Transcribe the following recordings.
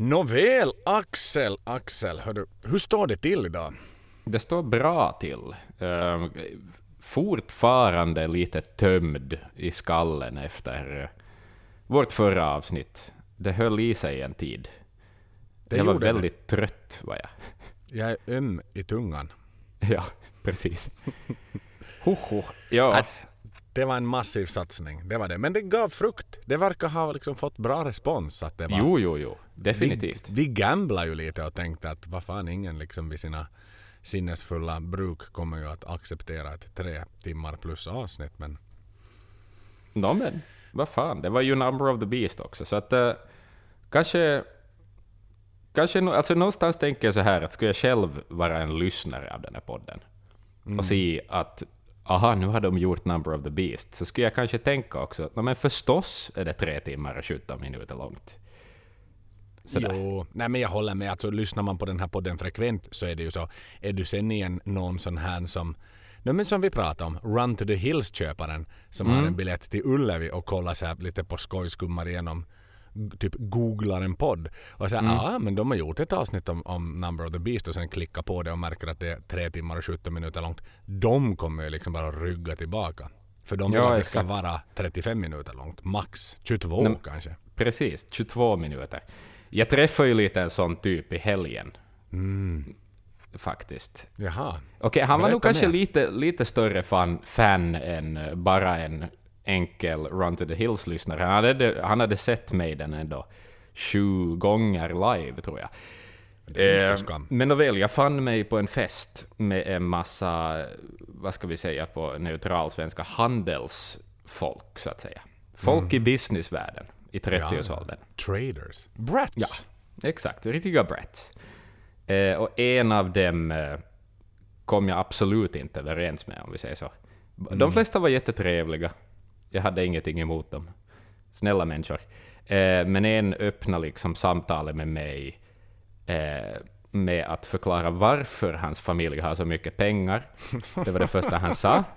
Nåväl, Axel, Axel, hördu, hur står det till idag? Det står bra till. Uh, fortfarande lite tömd i skallen efter uh, vårt förra avsnitt. Det höll i sig en tid. Det jag var gjorde det. väldigt trött var jag. Jag är öm i tungan. Ja, precis. Hoho. Ja, Nej. Det var en massiv satsning, det var det. Men det gav frukt. Det verkar ha liksom fått bra respons. Att det var, jo, jo, jo. Definitivt. Vi, vi gamblar ju lite och tänkte att vad fan, ingen liksom vid sina sinnesfulla bruk kommer ju att acceptera ett tre timmar plus avsnitt. Men Nå men, vad fan, det var ju Number of the Beast också, så att uh, kanske... Kanske, alltså någonstans tänker jag så här att skulle jag själv vara en lyssnare av den här podden och se att aha, nu har de gjort Number of the Beast, så skulle jag kanske tänka också att "Nå, men förstås är det tre timmar och 17 minuter långt. Sådär. Jo, nej men jag håller med. Alltså, lyssnar man på den här podden frekvent så är det ju så. Är du sen igen någon sån här som Nej, men som vi pratade om, Run to the Hills-köparen som har en biljett till Ullevi och kollar så lite på skoj, skummar igenom typ googlar en podd och säger ja ah, men de har gjort ett avsnitt om, om Number of the Beast och sen klickar på det och märker att det är tre timmar och 17 minuter långt. De kommer ju liksom bara rygga tillbaka. För de vill Ja, att det ska vara 35 minuter långt, max 22 Nej, kanske. Precis, 22 minuter. Jag träffade ju lite en sån typ i helgen. Faktiskt. Jaha. Okej, han var nog kanske lite, lite större fan, fan än eh, bara en enkel Run to the Hills-lyssnare. Han hade, han hade sett mig den ändå sju gånger live, tror jag. Eh, men nåväl, jag fann mig på en fest med en massa, vad ska vi säga på neutral svenska, handelsfolk, så att säga. Folk i businessvärlden i 30-årsåldern. Traders. Brats. Ja, exakt. Riktiga brats. Eh, och en av dem eh, kom jag absolut inte överens med, om vi säger så. De flesta var jättetrevliga. Jag hade ingenting emot dem. Snälla människor. Eh, men en öppnade liksom samtalet med mig eh, med att förklara varför hans familj har så mycket pengar. Det var det första han sa.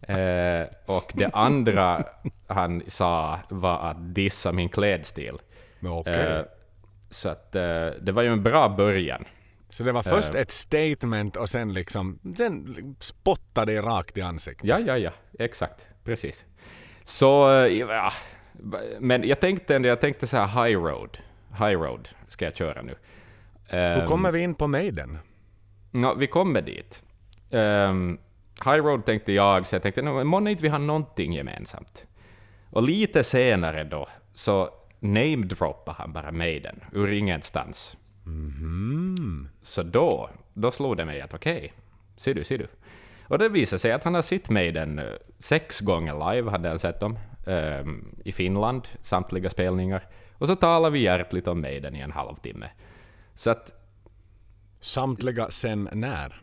Eh, och det andra han sa var att dissa min klädstil. Okej. Eh, så att eh, det var ju en bra början. Så det var först eh. ett statement och sen liksom, sen spottade det rakt i ansiktet. Ja, ja, ja, exakt, precis. Så, eh, ja, men jag tänkte jag tänkte så här high road, high road ska jag köra nu. Hur Ehm, kommer vi in på Maiden? Ja, vi kommer dit. Um, High Road tänkte jag, så jag tänkte, "Nå, men månne inte vi har någonting gemensamt. Och lite senare då, så namedroppade han bara Maiden, ur ingenstans. Så då, då slog det mig att okej, ser du, ser du. Och det visade sig att han har sett Maiden eh, sex gånger live, hade han sett dem, ehm, i Finland, samtliga spelningar. Och så talade vi hjärtligt om Maiden i en halvtimme. Så att Samtliga sen när?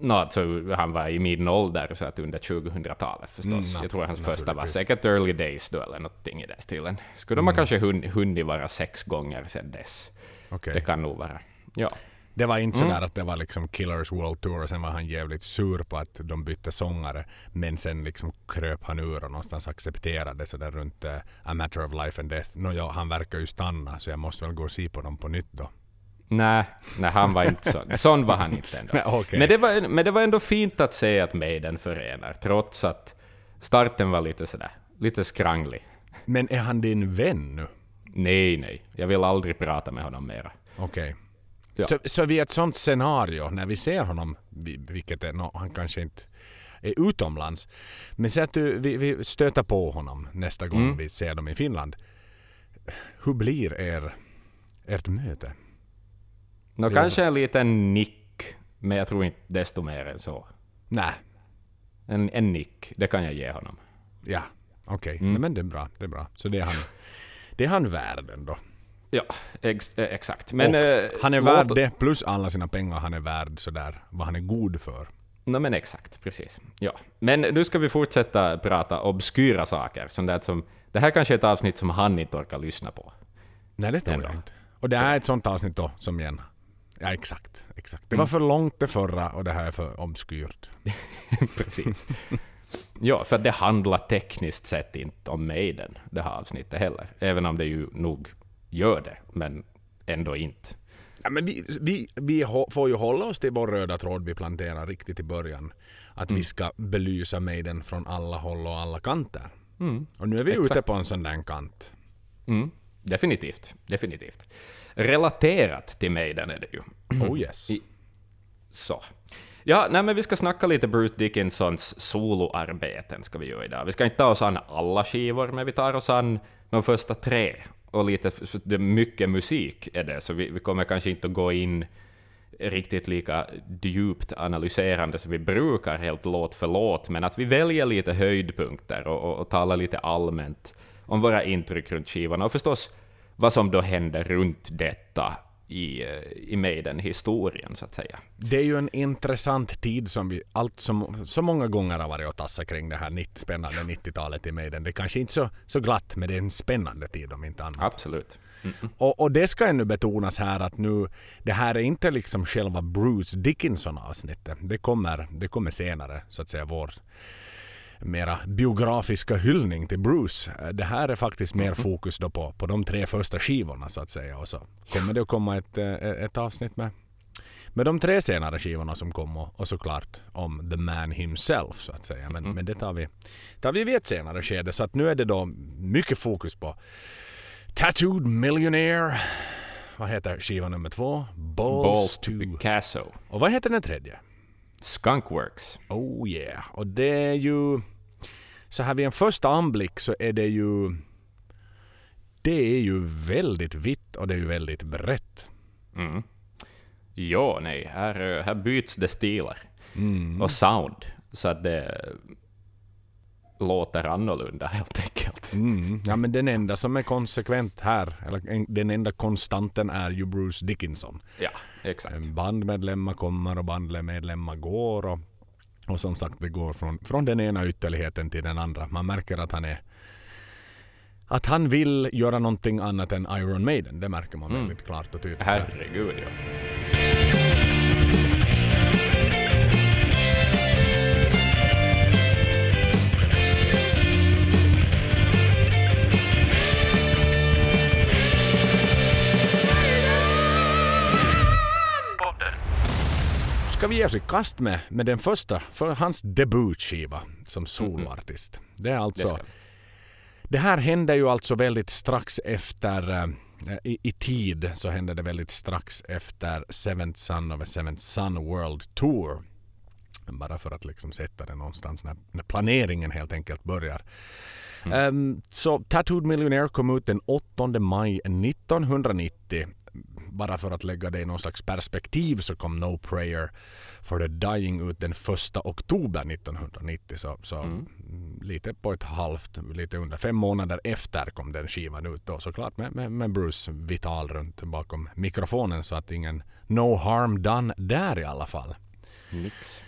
Nå, alltså, han var i min ålder, så att under 2000-talet förstås. Mm, jag tror hans första var säkert early days då, eller någonting i den stilen. Skulle de ha kanske hun, hunnit vara sex gånger sedan dess. Okej. Det kan nog vara. Ja. Det var inte Mm. sådär att det var liksom Killers World Tour och sen var han jävligt sur på att de bytte sångare. Men sen liksom kröp han ur och någonstans accepterade sådär runt uh, A Matter of Life and Death. Nåja, han verkar ju stanna så jag måste väl gå och se på dem på nytt då. Nej, nej, han var inte så. Sån var han inte ändå. Nej, okej. men, det var, men det var ändå fint att se att Maiden förenar, trots att starten var lite sådär, lite skranglig. Men är han din vän nu? Nej, nej, jag vill aldrig prata med honom mera. Okej. Ja. Så, så vid ett sånt scenario, när vi ser honom, vi- vilket är, no, han kanske inte är utomlands, men säg att du, vi, vi stöter på honom nästa gång Mm. vi ser dem i Finland. Hur blir er, ert möte? Nå, kanske en liten nick, men jag tror inte desto mer än så. Nej, En, en nick, det kan jag ge honom. ja, okej. Mm. Nej, Men det är bra, det är bra. Så det är han, det är han värd ändå. Ja, ex, eh, exakt. Men, eh, han är låt- värd det, plus alla sina pengar han är värd sådär, vad han är god för. No, men exakt, precis. Ja. Men nu ska vi fortsätta prata obskyra saker. Sånt där som, det här kanske är ett avsnitt som han inte orkar lyssna på. Nej, det tror Ändå. jag inte. Och det här är ett sånt avsnitt då, som igen. Ja, exakt. exakt. Det var för långt det förra och det här är för obskyrt. precis. ja, för det handlar tekniskt sett inte om Maiden, det här avsnittet heller. Även om det ju nog gör det. Men ändå inte. Ja, men vi, vi, vi får ju hålla oss till vår röda tråd vi planterar riktigt i början. Att vi ska belysa Maiden från alla håll och alla kanter. Mm. Och nu är vi Exakt. ute på en sån där kant. Mm. Definitivt, definitivt. Relaterat till Maiden är det ju. Oh yes. I- Så. Ja, nej, men vi ska snacka lite Bruce Dickinsons soloarbeten ska vi göra idag. Vi ska inte ta oss an alla skivor, men vi tar oss an de första tre. Och lite, det mycket musik är det, så vi, vi kommer kanske inte att gå in riktigt lika djupt analyserande som vi brukar, helt låt för låt, men att vi väljer lite höjdpunkter och, och, och talar lite allmänt om våra intryck runt skivorna, och förstås vad som då händer runt detta i, eh, i Maiden-historien, så att säga. Det är ju en intressant tid som vi allt som så många gånger har varit och tassat kring det här 90, spännande 90-talet i Maiden. Det är kanske inte så, så glatt, men det är en spännande tid om inte annat. Absolut. Och, och det ska ännu betonas här att nu, det här är inte liksom själva Bruce Dickinson avsnittet. Det kommer, det kommer senare, så att säga, vår mera biografiska hyllning till Bruce. Eh, Det här är faktiskt mer fokus då på, på de tre första skivorna så att säga. Och så kommer det att komma ett, eh, ett avsnitt med, med de tre senare skivorna som kom och, och såklart om The Man Himself så att säga. Men, men det tar vi, tar vi vid ett senare skede. Så att nu är det då mycket fokus på Tattooed Millionaire. Vad heter skiva nummer två? Balls, Balls to Picasso. Och vad heter den tredje? Skunkworks. Oh yeah. Och det är ju... Så här vid en första anblick så är det ju... Det är ju väldigt vitt och det är ju väldigt brett. Mm. Ja, nej, här, eh, här byts det stilar Mm. och sound, så att det låter annorlunda helt enkelt. Mm. Ja men den enda som är konsekvent här, eller en- den enda konstanten är ju Bruce Dickinson. Ja, exakt. Bandmedlemmar kommer och bandmedlemmar går och, och som sagt det går från, från den ena ytterligheten till den andra. Man märker att han är att han vill göra någonting annat än Iron Maiden. Det märker man Mm. väldigt klart och tydligt. Herregud, ja. Ska vi ge oss i kast med, med den första, för hans debutskiva som soloartist. Det är Det alltså ska. Det här hände ju alltså väldigt strax efter eh, i, i tid så hände det väldigt strax efter Seventh Son of a Seventh Son World Tour. Bara för att liksom sätta det någonstans när, när planeringen helt enkelt börjar. Ehm, så Tattooed Millionaire kom ut den 8 maj 1990. Bara för att lägga det i någon slags perspektiv så kom No Prayer for the Dying ut den 1 oktober 1990. Så, så Mm. lite på ett halvt, lite under fem månader efter kom den skivan ut då såklart med, med, med Bruce vital runt bakom mikrofonen så att ingen no harm done där i alla fall. Nix.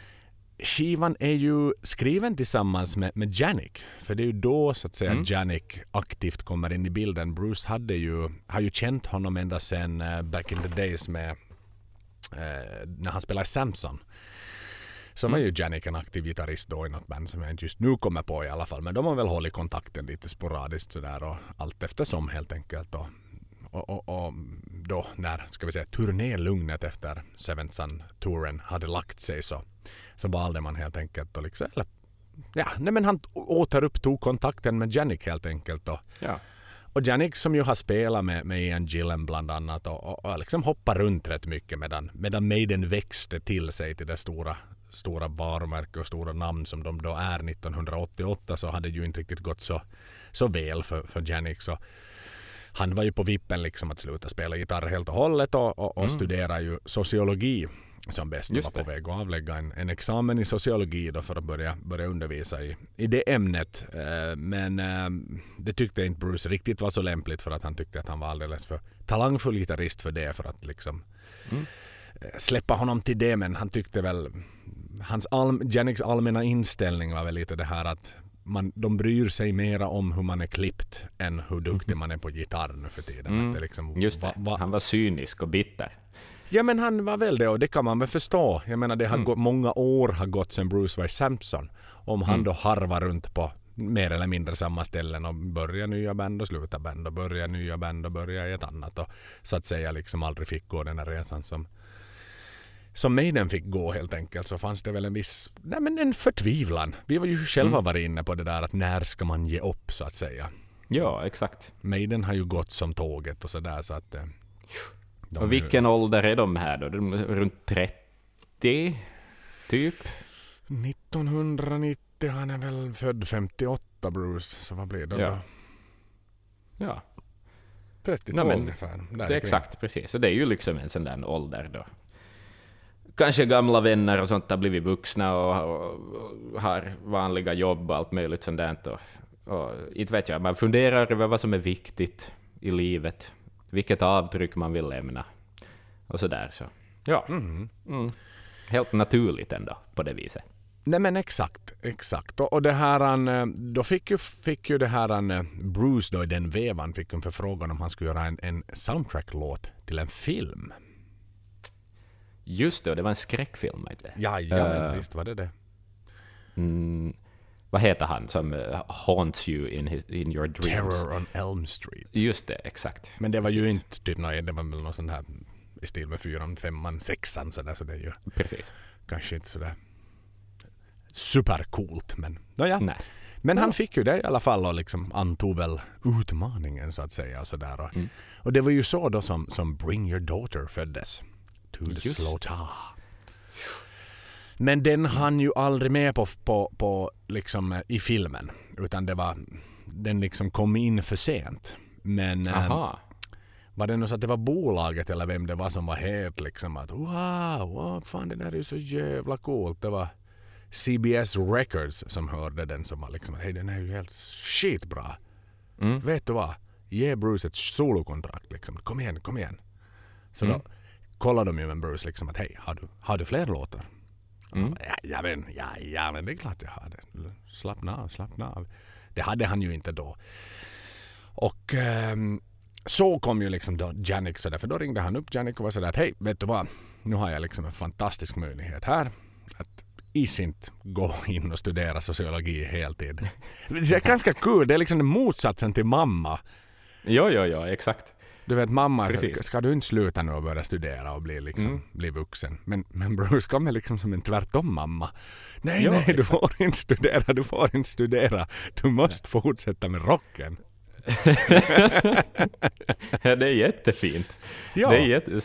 Skivan är ju skriven tillsammans med, med Janik. För det är ju då så att säga Mm. Janik aktivt kommer in i bilden. Bruce hade ju, har ju känt honom ända sedan eh, back in the days med eh, när han spelade Samson. Så var ju Janik en aktiv gitarrist då i något band som jag inte just nu kommer på i alla fall. Men de har väl hållit kontakten lite sporadiskt sådär och allt eftersom helt enkelt. Och, och, och, och då när, ska vi säga, turnélugnet efter Seventh Son-touren hade lagt sig så, så valde man helt enkelt att liksom, eller, ja, nej men han återupptog kontakten med Janik helt enkelt. Och, Ja. och Janik som ju har spelat med, med Ian Gillen bland annat och, och, och liksom hoppat runt rätt mycket medan, medan Maiden växte till sig till det stora, stora varumärke och stora namn som de då är 1988 så hade det ju inte riktigt gått så, så väl för, för Janik. Så han var ju på vippen liksom att sluta spela gitarr helt och hållet och, och, och Mm. studera ju sociologi som bäst var på väg att avlägga en, en examen i sociologi då för att börja, börja undervisa i, i det ämnet. Eh, men eh, det tyckte inte Bruce riktigt var så lämpligt för att han tyckte att han var alldeles för talangfull gitarrist för det för att liksom Mm. eh, släppa honom till det men han tyckte väl hans all, Janiks allmänna inställning var väl lite det här att man, de bryr sig mera om hur man är klippt än hur duktig man är på gitarr nu för tiden. Mm. Liksom, Just det, va- va- han var cynisk och bitter. Ja men han var väl det och det kan man väl förstå. Jag menar det har Mm. gått, många år har gått sedan Bruce var i Samson. Om han Mm. då harvar runt på mer eller mindre samma ställen och börja nya band och sluta band och börja nya band och börja i ett annat och så att säga liksom aldrig fick gå den här resan som som Maiden fick gå helt enkelt så fanns det väl en viss, nej men en förtvivlan. Vi var ju själva Mm. varit inne på det där att när ska man ge upp så att säga. Ja, exakt. Maiden har ju gått som tåget och sådär så att... eh, de är Och vilken ålder är de här då? De är runt 30, typ? 1990, han är väl född 58 Bruce, så vad blir det Ja. då? Ja, 32 Nej, men ungefär. Det är exakt precis. Så det är ju liksom en sån där ålder då. Kanske gamla vänner och sånt har blivit vuxna och, och, och har vanliga jobb och allt möjligt sånt där. Och, och inte vet jag, man funderar över vad som är viktigt i livet, vilket avtryck man vill lämna och så där. Så. Ja, Mhm. mm. helt naturligt ändå på det viset. Nej men exakt, exakt. Och, och det här, han, eh, då fick ju, fick ju det här han, eh, Bruce då i den vevan fick en förfrågan om han skulle göra en, en soundtrack-låt till en film. Just det, och det var en skräckfilm. Inte? Jajamän, Eh. visst var det det. Mm, vad heter han som uh, haunts you in, his, in your dreams? Terror on Elm Street. Just det, exakt. Men det var ju Precis. inte typ något, det var väl någon sån här i stil med fyran, femman, sexan sådär så det är ju Precis. kanske inte sådär supercoolt men nåja. Nej. Men han fick ju det i alla fall och liksom antog väl utmaningen så att säga. Och, sådär. Och, Mm. och det var ju så då som, som Bring Your Daughter föddes. To the Just slaughter. Men den hann ju aldrig med på, på, på liksom eh, i filmen. Utan det var, den liksom kom in för sent. Men eh, Aha. var det nog så att det var bolaget eller vem det var som var helt liksom att wow, wow fan det där är ju så jävla coolt. Det var CBS Records som hörde den som var liksom hej den är ju helt skitbra. Mm. Vet du vad? Ge Bruce ett solokontrakt liksom. Kom igen, kom igen. Så Mm. då kollade de ju med Bruce liksom att hej, har du, har du fler låtar? Mm. Ja, ja, men, ja, ja, men det är klart jag har det. Slappna av, slappna av. Det hade han ju inte då. Och ehm, så kom ju liksom då Janik sådär, för då ringde han upp Janik och var sådär att hej, vet du vad? Nu har jag liksom en fantastisk möjlighet här. Att is inte gå in och studera sociologi heltid. Det är ganska kul, det är liksom motsatsen till mamma. Jo, jo, jo, exakt. Du vet mamma, Precis. ska du inte sluta nu och börja studera och bli, liksom, Mm. bli vuxen? Men, men Bruce kommer liksom som en tvärtom mamma. Nej, Ja, nej, du exakt. får inte studera, du får inte studera. Du måste fortsätta med rocken. Ja, det är jättefint. Ja, Det är jätte,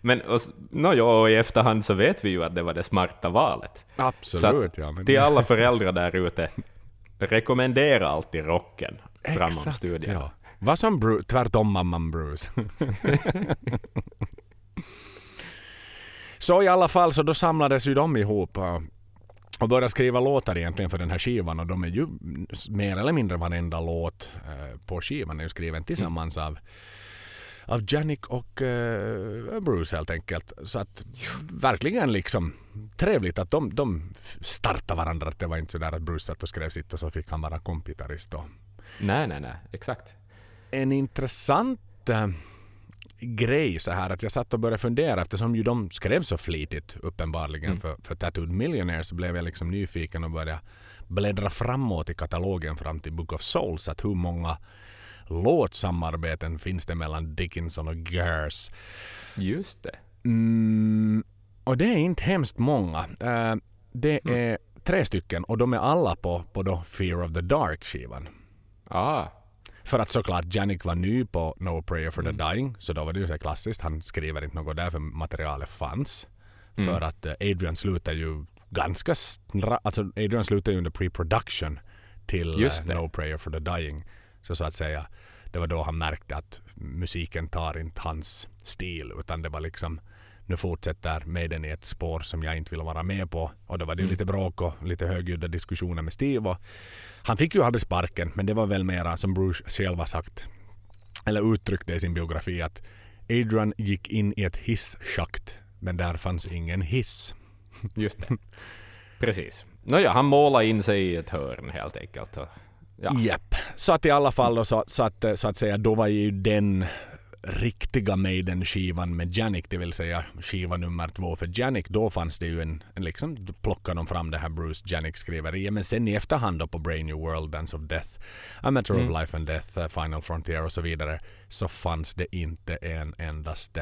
men och, nå, ja, och i efterhand så vet vi ju att det var det smarta valet. absolut. Så att ja, men, Till alla föräldrar där ute, rekommendera alltid rocken framom studierna. ja. Vad som Bruce, tvärtom mamman Bruce. så i alla fall så då samlades ju de ihop eh, och började skriva låtar egentligen för den här skivan och de är ju mer eller mindre varenda låt eh, på skivan är ju skriven tillsammans av av Janik och uh, Bruce helt enkelt. Så att verkligen liksom trevligt att de, de startade varandra. Att det var inte så där att Bruce satt och skrev sitt och så fick han vara kompgitarrist Nej, nej, nej, exakt en intressant eh, grej så här att jag satt och började fundera eftersom ju de skrev så flitigt uppenbarligen Mm. för, för Tattooed Millionaire så blev jag liksom nyfiken och började bläddra framåt i katalogen fram till Book of Souls att hur många låtsamarbeten finns det mellan Dickinson och Gers. Just det. Mm, och det är inte hemskt många. Eh, det Mm. är tre stycken och de är alla på, på då Fear of the Dark-skivan. Ah, För att såklart Janik var ny på No Prayer for the Mm. Dying så då var det ju så klassiskt. Han skriver inte något där för materialet fanns. Mm. För att eh, Adrian slutar ju ganska snra- alltså Adrian slutar ju under pre-production till eh. No Prayer for the Dying. Så så att säga det var då han märkte att musiken tar inte hans stil utan det var liksom nu fortsätter Maiden i ett spår som jag inte vill vara med på. Och då var det Mm. lite bråk och lite högljudda diskussioner med Steve. Och han fick ju aldrig sparken men det var väl mera som Bruce själv har sagt eller uttryckte i sin biografi att Adrian gick in i ett hisschakt men där fanns ingen hiss. just det. Precis. Nåja, han målade in sig i ett hörn helt enkelt. Ja. Japp. Så att i alla fall då, så, så, att, så att säga då var ju den riktiga Maiden-skivan med Janik, det vill säga skiva nummer två för Janik, då fanns det ju en, en liksom, då plockade de fram det här Bruce Janik-skriveriet. Men sen i efterhand då på Brain New World, Dance of Death, A Matter Mm. of Life and Death, uh, Final Frontier och så vidare, så fanns det inte en endaste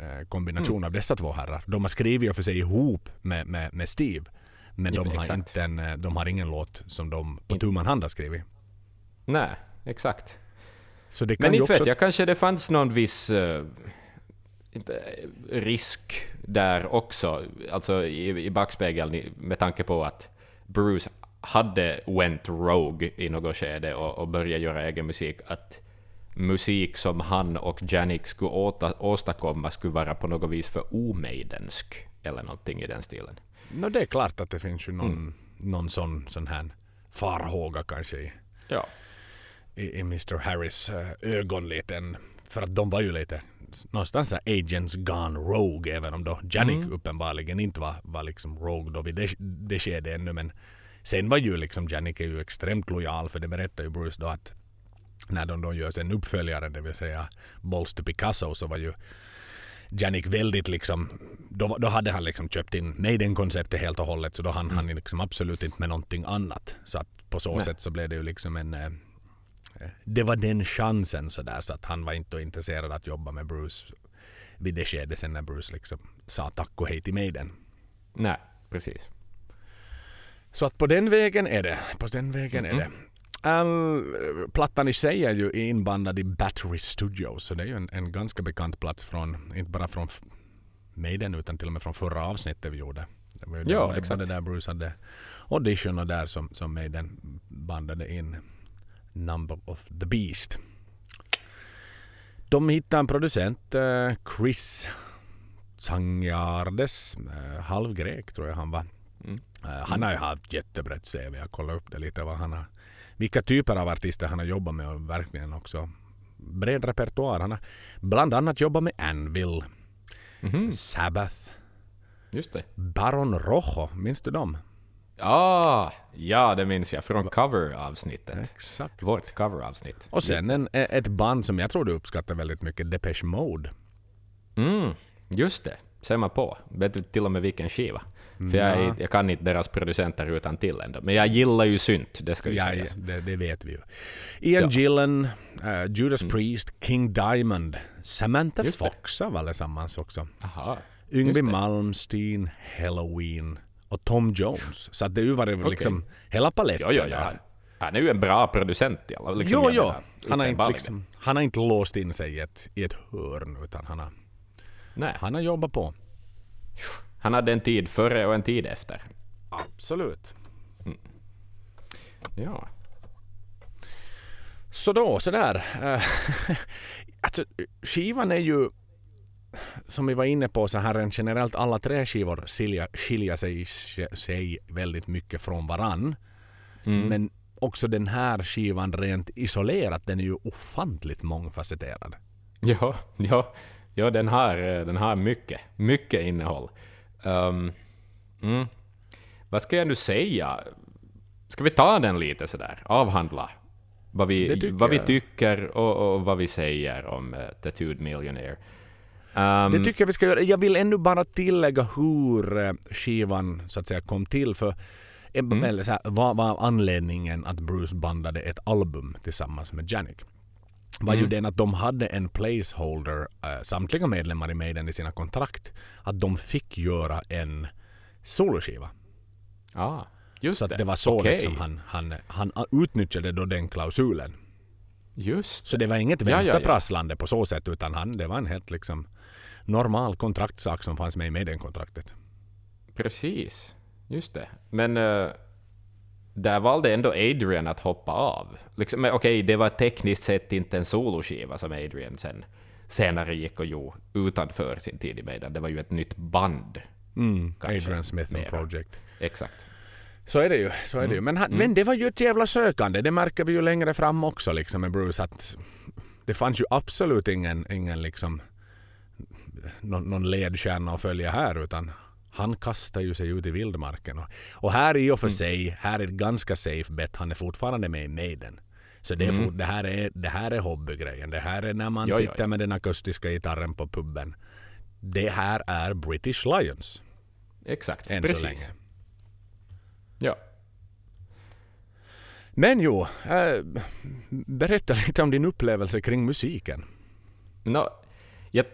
eh, kombination Mm. av dessa två herrar. De har skrivit ju för sig ihop med, med, med Steve, men Ja, de har, exakt. inte en, eh, de har ingen låt som de på In- tu man hand har skrivit. Nej, exakt. Men inte också... vet jag, kanske det fanns någon viss eh, risk där också, alltså i, i backspegeln med tanke på att Bruce hade went rogue i något skede och, och började göra egen musik, att musik som han och Janik skulle åta, åstadkomma skulle vara på något vis för omaidensk, eller någonting i den stilen. No, det är klart att det finns ju någon, Mm. någon sån, sån här farhåga kanske i, Ja. I, i Mr. Harris eh, ögon lite. För att de var ju lite någonstans där agents gone rogue även om då Janik Mm. uppenbarligen inte var, var liksom rogue då vid det, det skedet ännu. Men sen var ju liksom Janik är ju extremt lojal för det berättar ju Bruce då att när de då gör sin uppföljare, det vill säga Balls to Picasso, så var ju Janik väldigt liksom, då, då hade han liksom köpt in Maiden-konceptet helt och hållet så då hann han liksom absolut inte med någonting annat. Så att på så Nej. sätt så blev det ju liksom en... Det var den chansen sådär så att han var inte intresserad att jobba med Bruce vid det skedet sen när Bruce liksom sa tack och hej till Maiden. Nej, precis. Så att på den vägen är det. På den vägen är det. All, plattan i sig är ju inbandad i Battery Studios så det är ju en, en ganska bekant plats från, inte bara från Maiden utan till och med från förra avsnittet vi gjorde. Det var ju Ja, det, var det exakt. där Bruce hade audition och där som, som Maiden bandade in Number of the Beast. De hittade en producent, eh, Chris Sangiardes, eh, halvgrek tror jag han var. Mm. Eh, Han har ju haft jättebrett CV. Jag kollade upp det lite. Vad han har, vilka typer av artister han har jobbat med och verkligen också bred repertoar. Han har bland annat jobbat med Anvil, Mhm, Sabbath, just det. Baron Rojo. Minns du dem? Ah, ja, det minns jag från cover-avsnittet. Exakt. Vårt cover-avsnitt. Och sen en, e- ett band som jag tror du uppskattar väldigt mycket, Depeche Mode. Mm, just det. Ser man på. Vet du till och med vilken skiva? För jag, är, jag kan inte deras producenter utan till ändå. Men jag gillar ju synt, det ska ju Ja, ja, sägas. det, det vet vi ju. Ian Ja. Gillen, eh, Judas Priest, King Diamond, Samantha. Fox av allesammans också. Aha. Yngwie. Malmsteen, Halloween och Tom Jones. Så att det har ju liksom hela paletten Ja, ja, ja. Han är ju en bra producent i alla liksom, jo, jo. menar, Han har, inte liksom, han har inte låst in sig i ett, i ett hörn utan han har, Nej, han har jobbat på. han hade en tid före och en tid efter. Absolut. Ja. Så då, sådär. Eh, alltså, skivan är ju som vi var inne på så här en generellt alla tre skivor skilja, skilja sig, sig väldigt mycket från varann. Mm. Men också den här skivan rent isolerat den är ju ofantligt mångfacetterad. Ja, ja, ja den, har, eh, den har mycket, mycket innehåll. Ehm, mm. Vad ska jag nu säga? Ska vi ta den lite sådär, avhandla vad vi, vad vi tycker och, och vad vi säger om uh, Tattooed Millionaire. Ehm, Det tycker jag vi ska göra. Jag vill ännu bara tillägga hur eh, skivan så att säga kom till. För Mm. eller så här, vad var anledningen att Bruce bandade ett album tillsammans med Janik? var ju Mm. den att de hade en placeholder, eh, samtliga medlemmar i Maiden i sina kontrakt, att de fick göra en soloskiva. ah, just Så att det var så Okej. liksom han, han, han utnyttjade då den klausulen. Just Så det var inget Ja, ja, ja. vänsterprasslande på så sätt utan han, det var en helt liksom normal kontraktsak som fanns med i Maiden-kontraktet. Precis, just det. Men eh, där valde ändå Adrian att hoppa av. Liksom, Okej, det var tekniskt sett inte en soloskiva som Adrian sen senare gick och gjorde utanför sin tid i Maiden. Det var ju ett nytt band. Mm, Kanske Adrian Smith and. Project. Exakt. Så är det ju. Så är det ju. Men, han, men det var ju ett jävla sökande. Det märker vi ju längre fram också liksom med Bruce att det fanns ju absolut ingen, ingen liksom någon, någon ledstjärna att följa här utan han kastar ju sig ut i vildmarken. Och, och här i och för sig, här är ett ganska safe bet. Han är fortfarande med i Maiden. Så det, är fort, det, här är, det här är hobbygrejen. Det här är när man Jo, jo, sitter jo. med den akustiska gitarren på puben. Det här är British Lions. Exakt, Än precis. så länge. Ja. Men jo, äh, berätta lite om din upplevelse kring musiken. No, jag,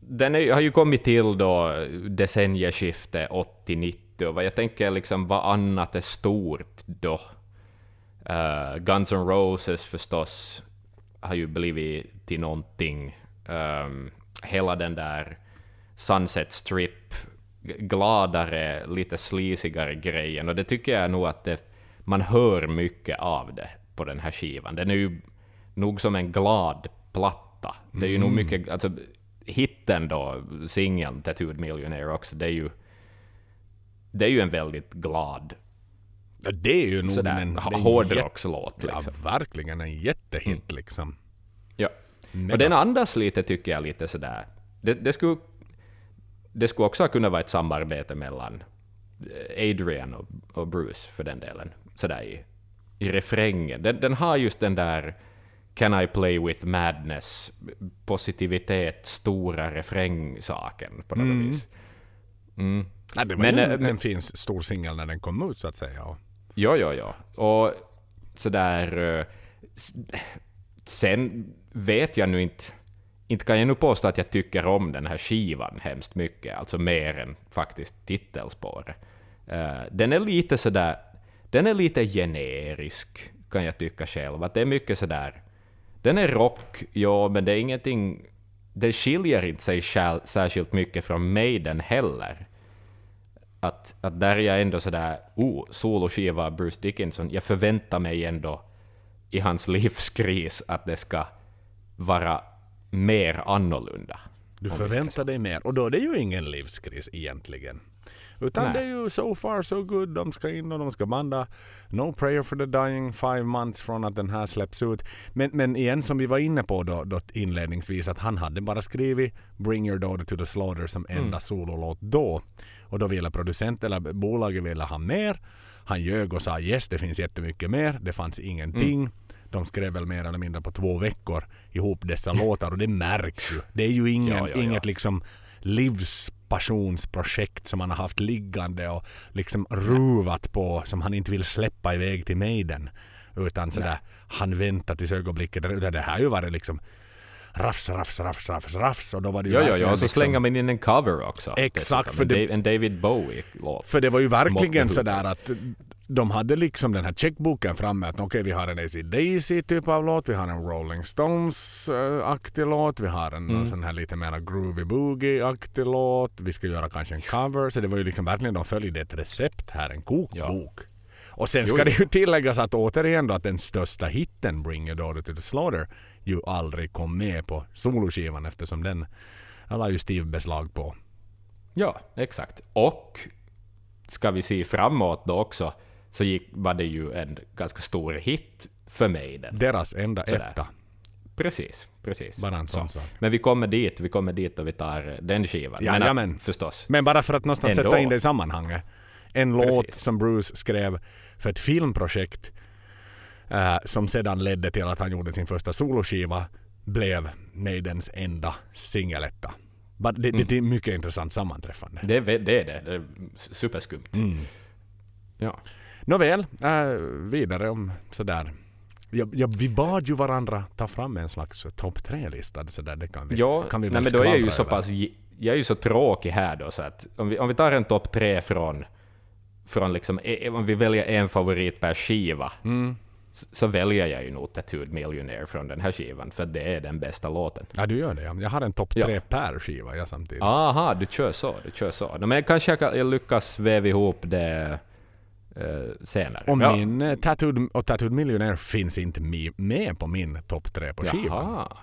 den är, har ju kommit till då decennieskifte 80-90 och vad jag tänker liksom vad annat är stort då. Uh, Guns N' Roses förstås har ju blivit till någonting. Um, hela den där Sunset Strip, gladare, lite slisigare grejen och det tycker jag nog att det, man hör mycket av det på den här skivan. Den är ju nog som en glad platta. Det är ju nog mycket, alltså hitten då, singeln Tattooed Millionaire också, det är ju det är ju en väldigt glad Ja, det är ju nog sådär, en, hårdrockslåt. Liksom. Ja, verkligen en jättehit liksom. Ja. Mega. Och den andas lite, tycker jag, lite sådär. Det, det, skulle, det skulle också kunna vara ett samarbete mellan eh, Adrian och, och Bruce, för den delen, sådär i, i refrängen. Den, den har just den där Can I play with madness, positivitet, stora refrängsaken på något vis. Mm. Nej, det var Men, ju eh, en, men- en fin stor singel när den kom ut så att säga. Jo, jo, jo. Och sådär... eh, Sen vet jag nu inte... Inte kan jag nu påstå att jag tycker om den här skivan hemskt mycket, alltså mer än faktiskt titelspåret. Eh, Den är lite sådär... Den är lite generisk, kan jag tycka själv. Att det är mycket sådär... Den är rock, ja, men det är ingenting... Den skiljer inte sig särskilt mycket från Maiden heller att, att där är jag ändå sådär, oh, soloskiva Bruce Dickinson, jag förväntar mig ändå i hans livskris att det ska vara mer annorlunda. du förväntar dig mer. Och då är det ju ingen livskris egentligen. Utan Nej. det är ju so far so good. De ska in och de ska banda No Prayer for the Dying five months från att den här släpps ut. Men, men igen som vi var inne på då, då inledningsvis att han hade bara skrivit Bring Your Daughter to the Slaughter som enda Mm. sololåt då. Och då ville producent eller bolaget ville ha mer. Han ljög och sa yes det finns jättemycket mer. Det fanns ingenting. Mm. De skrev väl mer eller mindre på två veckor ihop dessa låtar och det märks ju. Det är ju ingen, Ja, ja, ja. inget liksom livspassionsprojekt som han har haft liggande och liksom ruvat på som han inte vill släppa iväg till Maiden. Utan sådär, han väntar tills ögonblicket. Det här har ju varit liksom rafs, rafs, rafs, rafs, rafs och då var det ju Jo, jo, jo, och så liksom- slänger man in en cover också. Exakt, dessutom. för det- en David Bowie-låt. För det var ju verkligen sådär att de hade liksom den här checkboken framme att okej vi har en AC/DC typ av låt, vi har en Rolling Stones-aktig låt, vi har en Mm. sån här lite mer groovy boogie-aktig låt, vi ska göra kanske en cover. Så det var ju liksom verkligen, de följde ett recept här, en kokbok. Och sen ska jo. det ju tilläggas att återigen då att den största hitten Bring Your Daughter to the Slaughter ju aldrig kom med på soloskivan eftersom den alla ju Steve beslag på. Ja, exakt. Och ska vi se framåt då också, så gick, var det ju en ganska stor hit för mig. Den. Deras enda Sådär. etta. Precis, precis. Bara en sån Så. sak. Men vi kommer dit, vi kommer dit och vi tar den skivan. Ja, men att, jamen. förstås. Men bara för att någonstans Ändå. sätta in det i sammanhanget. En Precis. låt som Bruce skrev för ett filmprojekt eh, som sedan ledde till att han gjorde sin första soloskiva blev Maidens enda singeletta. Bara- Det, Mm. det är mycket intressant sammanträffande. Det, det är det. Det är superskumt. Mm. Ja. Nåväl, äh, vidare om sådär. Ja, ja, vi bad ju varandra ta fram en slags topp tre-lista. Det kan vi, Ja, kan vi nej, men då är jag ju så över. pass... Jag är ju så tråkig här då, så att om vi, om vi tar en topp tre från... från liksom, e- om vi väljer en favorit per skiva, Mm. så, så väljer jag ju nog Tattooed Millionaire från den här skivan, för det är den bästa låten. Ja, du gör det. Ja. Jag har en topp Ja. tre per skiva jag samtidigt. Aha, du kör så, du kör så. Men kanske jag, jag lyckas väva ihop det eh, senare. Och Ja. min eh, Tattooed, och Tattooed Millionaire finns inte med på min topp tre på skivan. Jaha.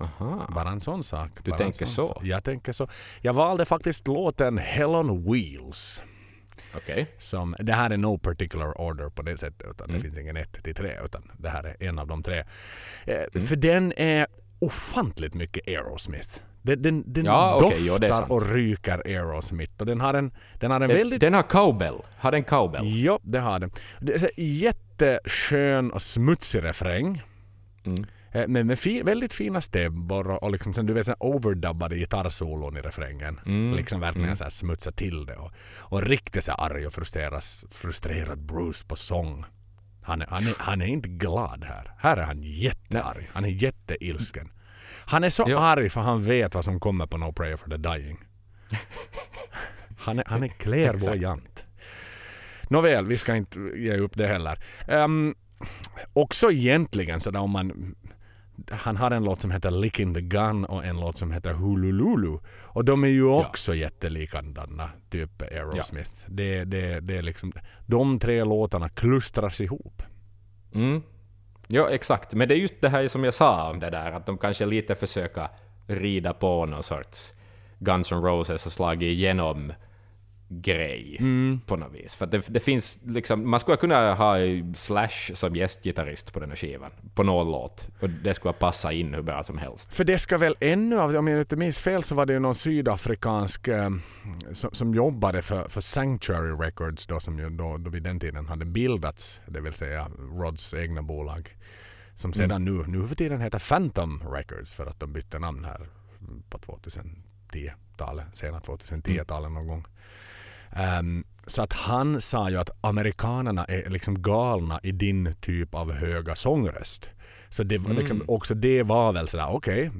Aha. Bara en sån sak. Du tänker så? sak. Jag tänker så. Jag valde faktiskt låten Hell on Wheels. Okej. Som, det här är no particular order på det sättet. Utan Mm. Det finns ingen ett till tre. Utan det här är en av de tre. Eh, Mm. För den är ofantligt mycket Aerosmith. Den, den, den Ja, doftar är sant. och ryker Aerosmith. Och den har en, den har en Den, väldigt den har cowbell. Har den cowbell? Ja, det har den. Det är så jätteskön och smutsig refräng. Mm. Eh, Men med fi, väldigt fina stämmor och, och liksom du vet, sen overdubbade gitarrsolon i refrängen. Mm. Liksom verkligen Mm. så här smutsa till det. Och, och riktigt så arg och frustrerad Bruce på sång. Han är, han, är, han är inte glad här. Här är han jättearg. Han är jätteilsken. Han är så Ja. arg för han vet vad som kommer på No Prayer for the Dying. Han är, han är klärvoajant. Nåväl, vi ska inte ge upp det heller. Um, också egentligen sådär om man... Han har en låt som heter Licking the Gun och en låt som heter Hulululu. Och de är ju också jättelikadana, typ Aerosmith. Det, det, det är liksom, de tre låtarna klustras ihop. Mm. Ja, exakt. Men det är just det här som jag sa om det där, att de kanske lite försöker rida på någon sorts Guns N' Roses och slagit igenom grej på något vis. För det, det finns liksom, man skulle kunna ha Slash som gästgitarrist på den här skivan, på någon låt. Och det skulle passa in hur bra som helst. För det ska väl ännu, om jag inte minns fel så var det ju någon sydafrikansk eh, som, som jobbade för, för Sanctuary Records då som ju då, då vid den tiden hade bildats, det vill säga Rods egna bolag. Som sedan nu, nu för tiden heter Phantom Records för att de bytte namn här på 2010-talet, sena 2010-talet någon gång. Ehm, så att han sa ju att amerikanerna är liksom galna i din typ av höga sångröst. Så det, var liksom, också det var väl sådär, okej,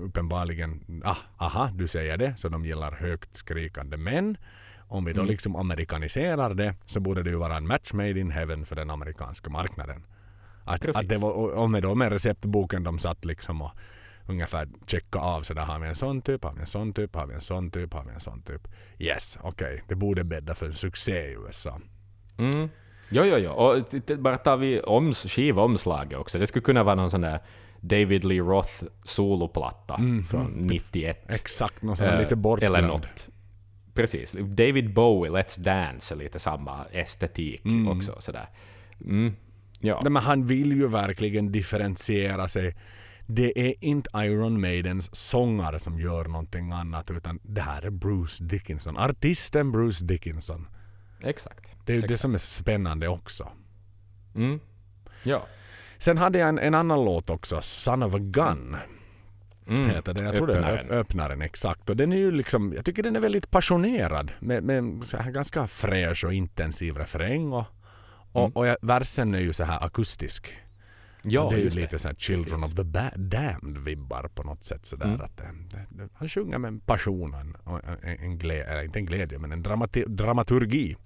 uppenbarligen, ah, aha, du säger det, så de gillar högt skrikande män. Om vi då liksom amerikaniserar det så borde det ju vara en match made in heaven för den amerikanska marknaden. Att, Precis. att det var, och med då med receptboken de satt liksom och ungefär checka av så där har vi en sån typ, har vi en sån typ, har vi en sån typ, har vi en sån typ. Yes, okej, det borde bädda för en succé i USA. Mm. Jo, jo, jo. Och bara tar vi oms, skivomslaget också. Det skulle kunna vara någon sån där David Lee Roth soloplatta från 91. Exakt, någon sån här Eh, lite bortglömd. Eller något. Precis. David Bowie, Let's Dance, är lite samma estetik också. Sådär. Mm. Ja. Nej, men han vill ju verkligen differentiera sig. Det är inte Iron Maidens sångare som gör någonting annat utan det här är Bruce Dickinson. Artisten Bruce Dickinson. Exakt. Det är ju det som är spännande också. Mm. Ja. Sen hade jag en, en annan låt också, Son of a Gun. Mm. Heter den. Jag tror det är Öppnaren. öp- öppnaren exakt. Och den är ju liksom, jag tycker den är väldigt passionerad med, med så här ganska fräsch och intensiv refräng. Och, och, Mm. och jag, versen är ju så här akustisk. Ja, det är ju lite så här Children Precis. of the Damned vibbar på något sätt. Sådär, Mm. att det, det, det, han sjunger med en passion och en, en, en glädje, inte en glädje men en dramati- dramaturgi.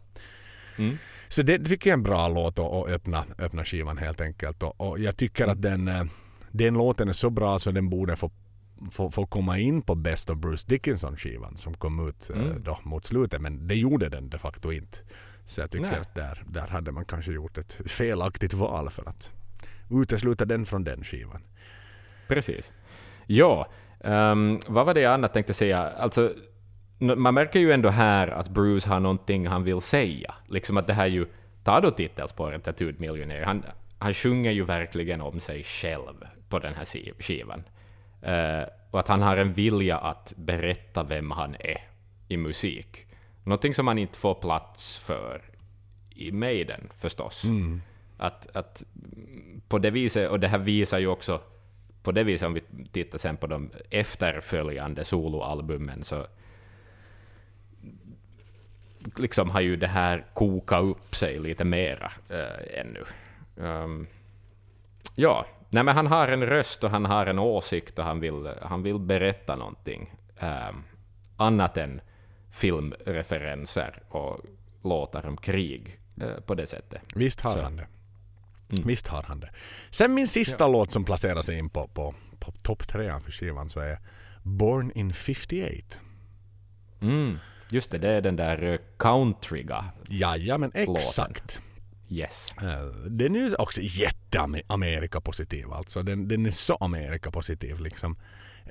Mm. Så det tycker jag är en bra låt att, öppna, öppna skivan helt enkelt. Och, och jag tycker att den, eh, den låten är så bra så den borde få, få, få komma in på Best of Bruce Dickinson-skivan som kom ut eh, Mm. då mot slutet. Men det gjorde den de facto inte. Så jag tycker Nej. att där, där hade man kanske gjort ett felaktigt val för att utesluta den från den skivan. Precis. Ja, ehm, vad var det jag annat tänkte säga? Alltså, man märker ju ändå här att Bruce har någonting han vill säga. Liksom att det här ju, ta då titelspåret Tattooed Millionaire, han, han sjunger ju verkligen om sig själv på den här skivan. Eh, och att han har en vilja att berätta vem han är i musik. Någonting som han inte får plats för i Maiden förstås. Att, att mm, på det viset, och det här visar ju också på det viset om vi tittar sen på de efterföljande soloalbumen så liksom har ju det här kokat upp sig lite mera äh, ännu. Ehm, ja, nej men han har en röst och han har en åsikt och han vill, han vill berätta någonting ehm, annat än filmreferenser och låtar om krig eh, på det sättet. Visst har Så. han det. Visst har han det. Sen min sista låt som placerar sig in på, på, på topp trean för skivan så är Born in 58. Mm, just det, det är den där eh, countryga. Jaja, men exakt. Yes. Eh, Den är också jätte-Amerika-positiv alltså. Den, den är så Amerika-positiv liksom.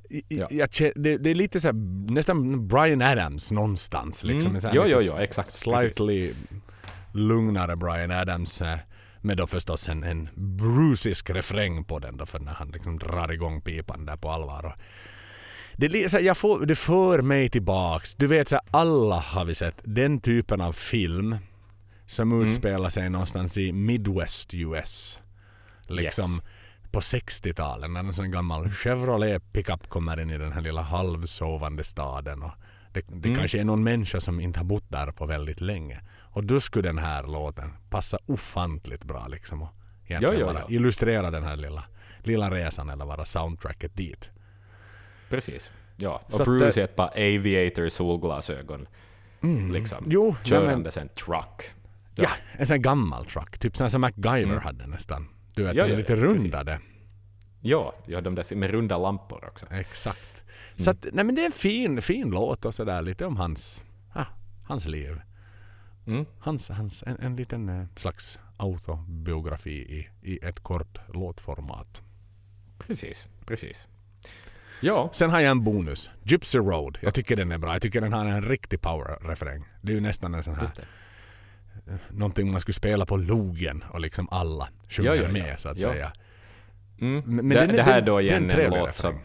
I- Ja. Jag, det, det är lite så här, nästan Brian Adams någonstans. Liksom. Mm. Jo, jo, jo, exakt, Slightly lugnare Brian Adams. eh, Med då förstås en, en brusisk refräng på den då för när han liksom drar igång pipan där på allvar. Och det, så jag får, det för mig tillbaks. Du vet, så alla har vi sett den typen av film som Mm. utspelar sig någonstans i Midwest US. Liksom Yes. på 60-talet när en sån gammal Chevrolet pickup kommer in i den här lilla halvsovande staden. Och det det Mm. kanske är någon människa som inte har bott där på väldigt länge. Och då skulle den här låten passa ofantligt bra liksom. Och egentligen Ja, ja, bara ja. illustrera den här lilla, lilla resan eller vara soundtracket dit. Precis. Ja, och Så Bruce det- i ett par aviator solglasögon. Liksom. Mm. Jo, ja, men, Körandes en truck. ja, en sån gammal truck. Typ sån som MacGyver Mm. hade nästan. Du vet, Ja, ja, lite ja, precis. rundade. Ja, ja, de där med runda lampor också. Exakt. Mm. Så att, nej men det är en fin, fin låt och sådär lite om hans, ah, hans liv. Mm. Hans, hans, en, en liten eh, slags autobiografi i, i ett kort låtformat. Precis, precis. Ja, Sen har jag en bonus. Gypsy Road. Jag tycker den är bra. Jag tycker den har en riktig power-refräng. Det är ju nästan en sån här, det. någonting man skulle spela på logen och liksom alla sjunger Ja, ja, ja. med så att säga. Mm. Men- det, den det här den- då igen en låt som...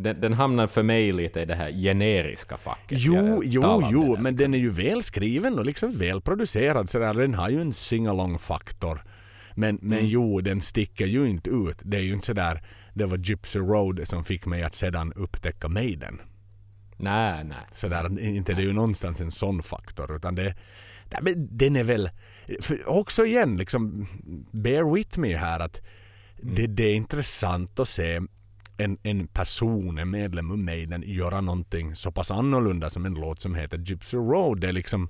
Den, den hamnar för mig lite i det här generiska facket. Jo, jo, jo, men den är ju välskriven och liksom välproducerad. Så där, den har ju en sing-along-faktor. Men, men Mm. jo, den sticker ju inte ut. Det är ju inte sådär, det var Gypsy Road som fick mig att sedan upptäcka Maiden. Nej, nej. Sådär, inte det är ju någonstans en sån faktor. Utan det, nej, den är väl, också igen, liksom, bear with me här att det, det är intressant att se en, en person, en medlem av Maiden, göra någonting så pass annorlunda som en låt som heter Gypsy Road. Det är liksom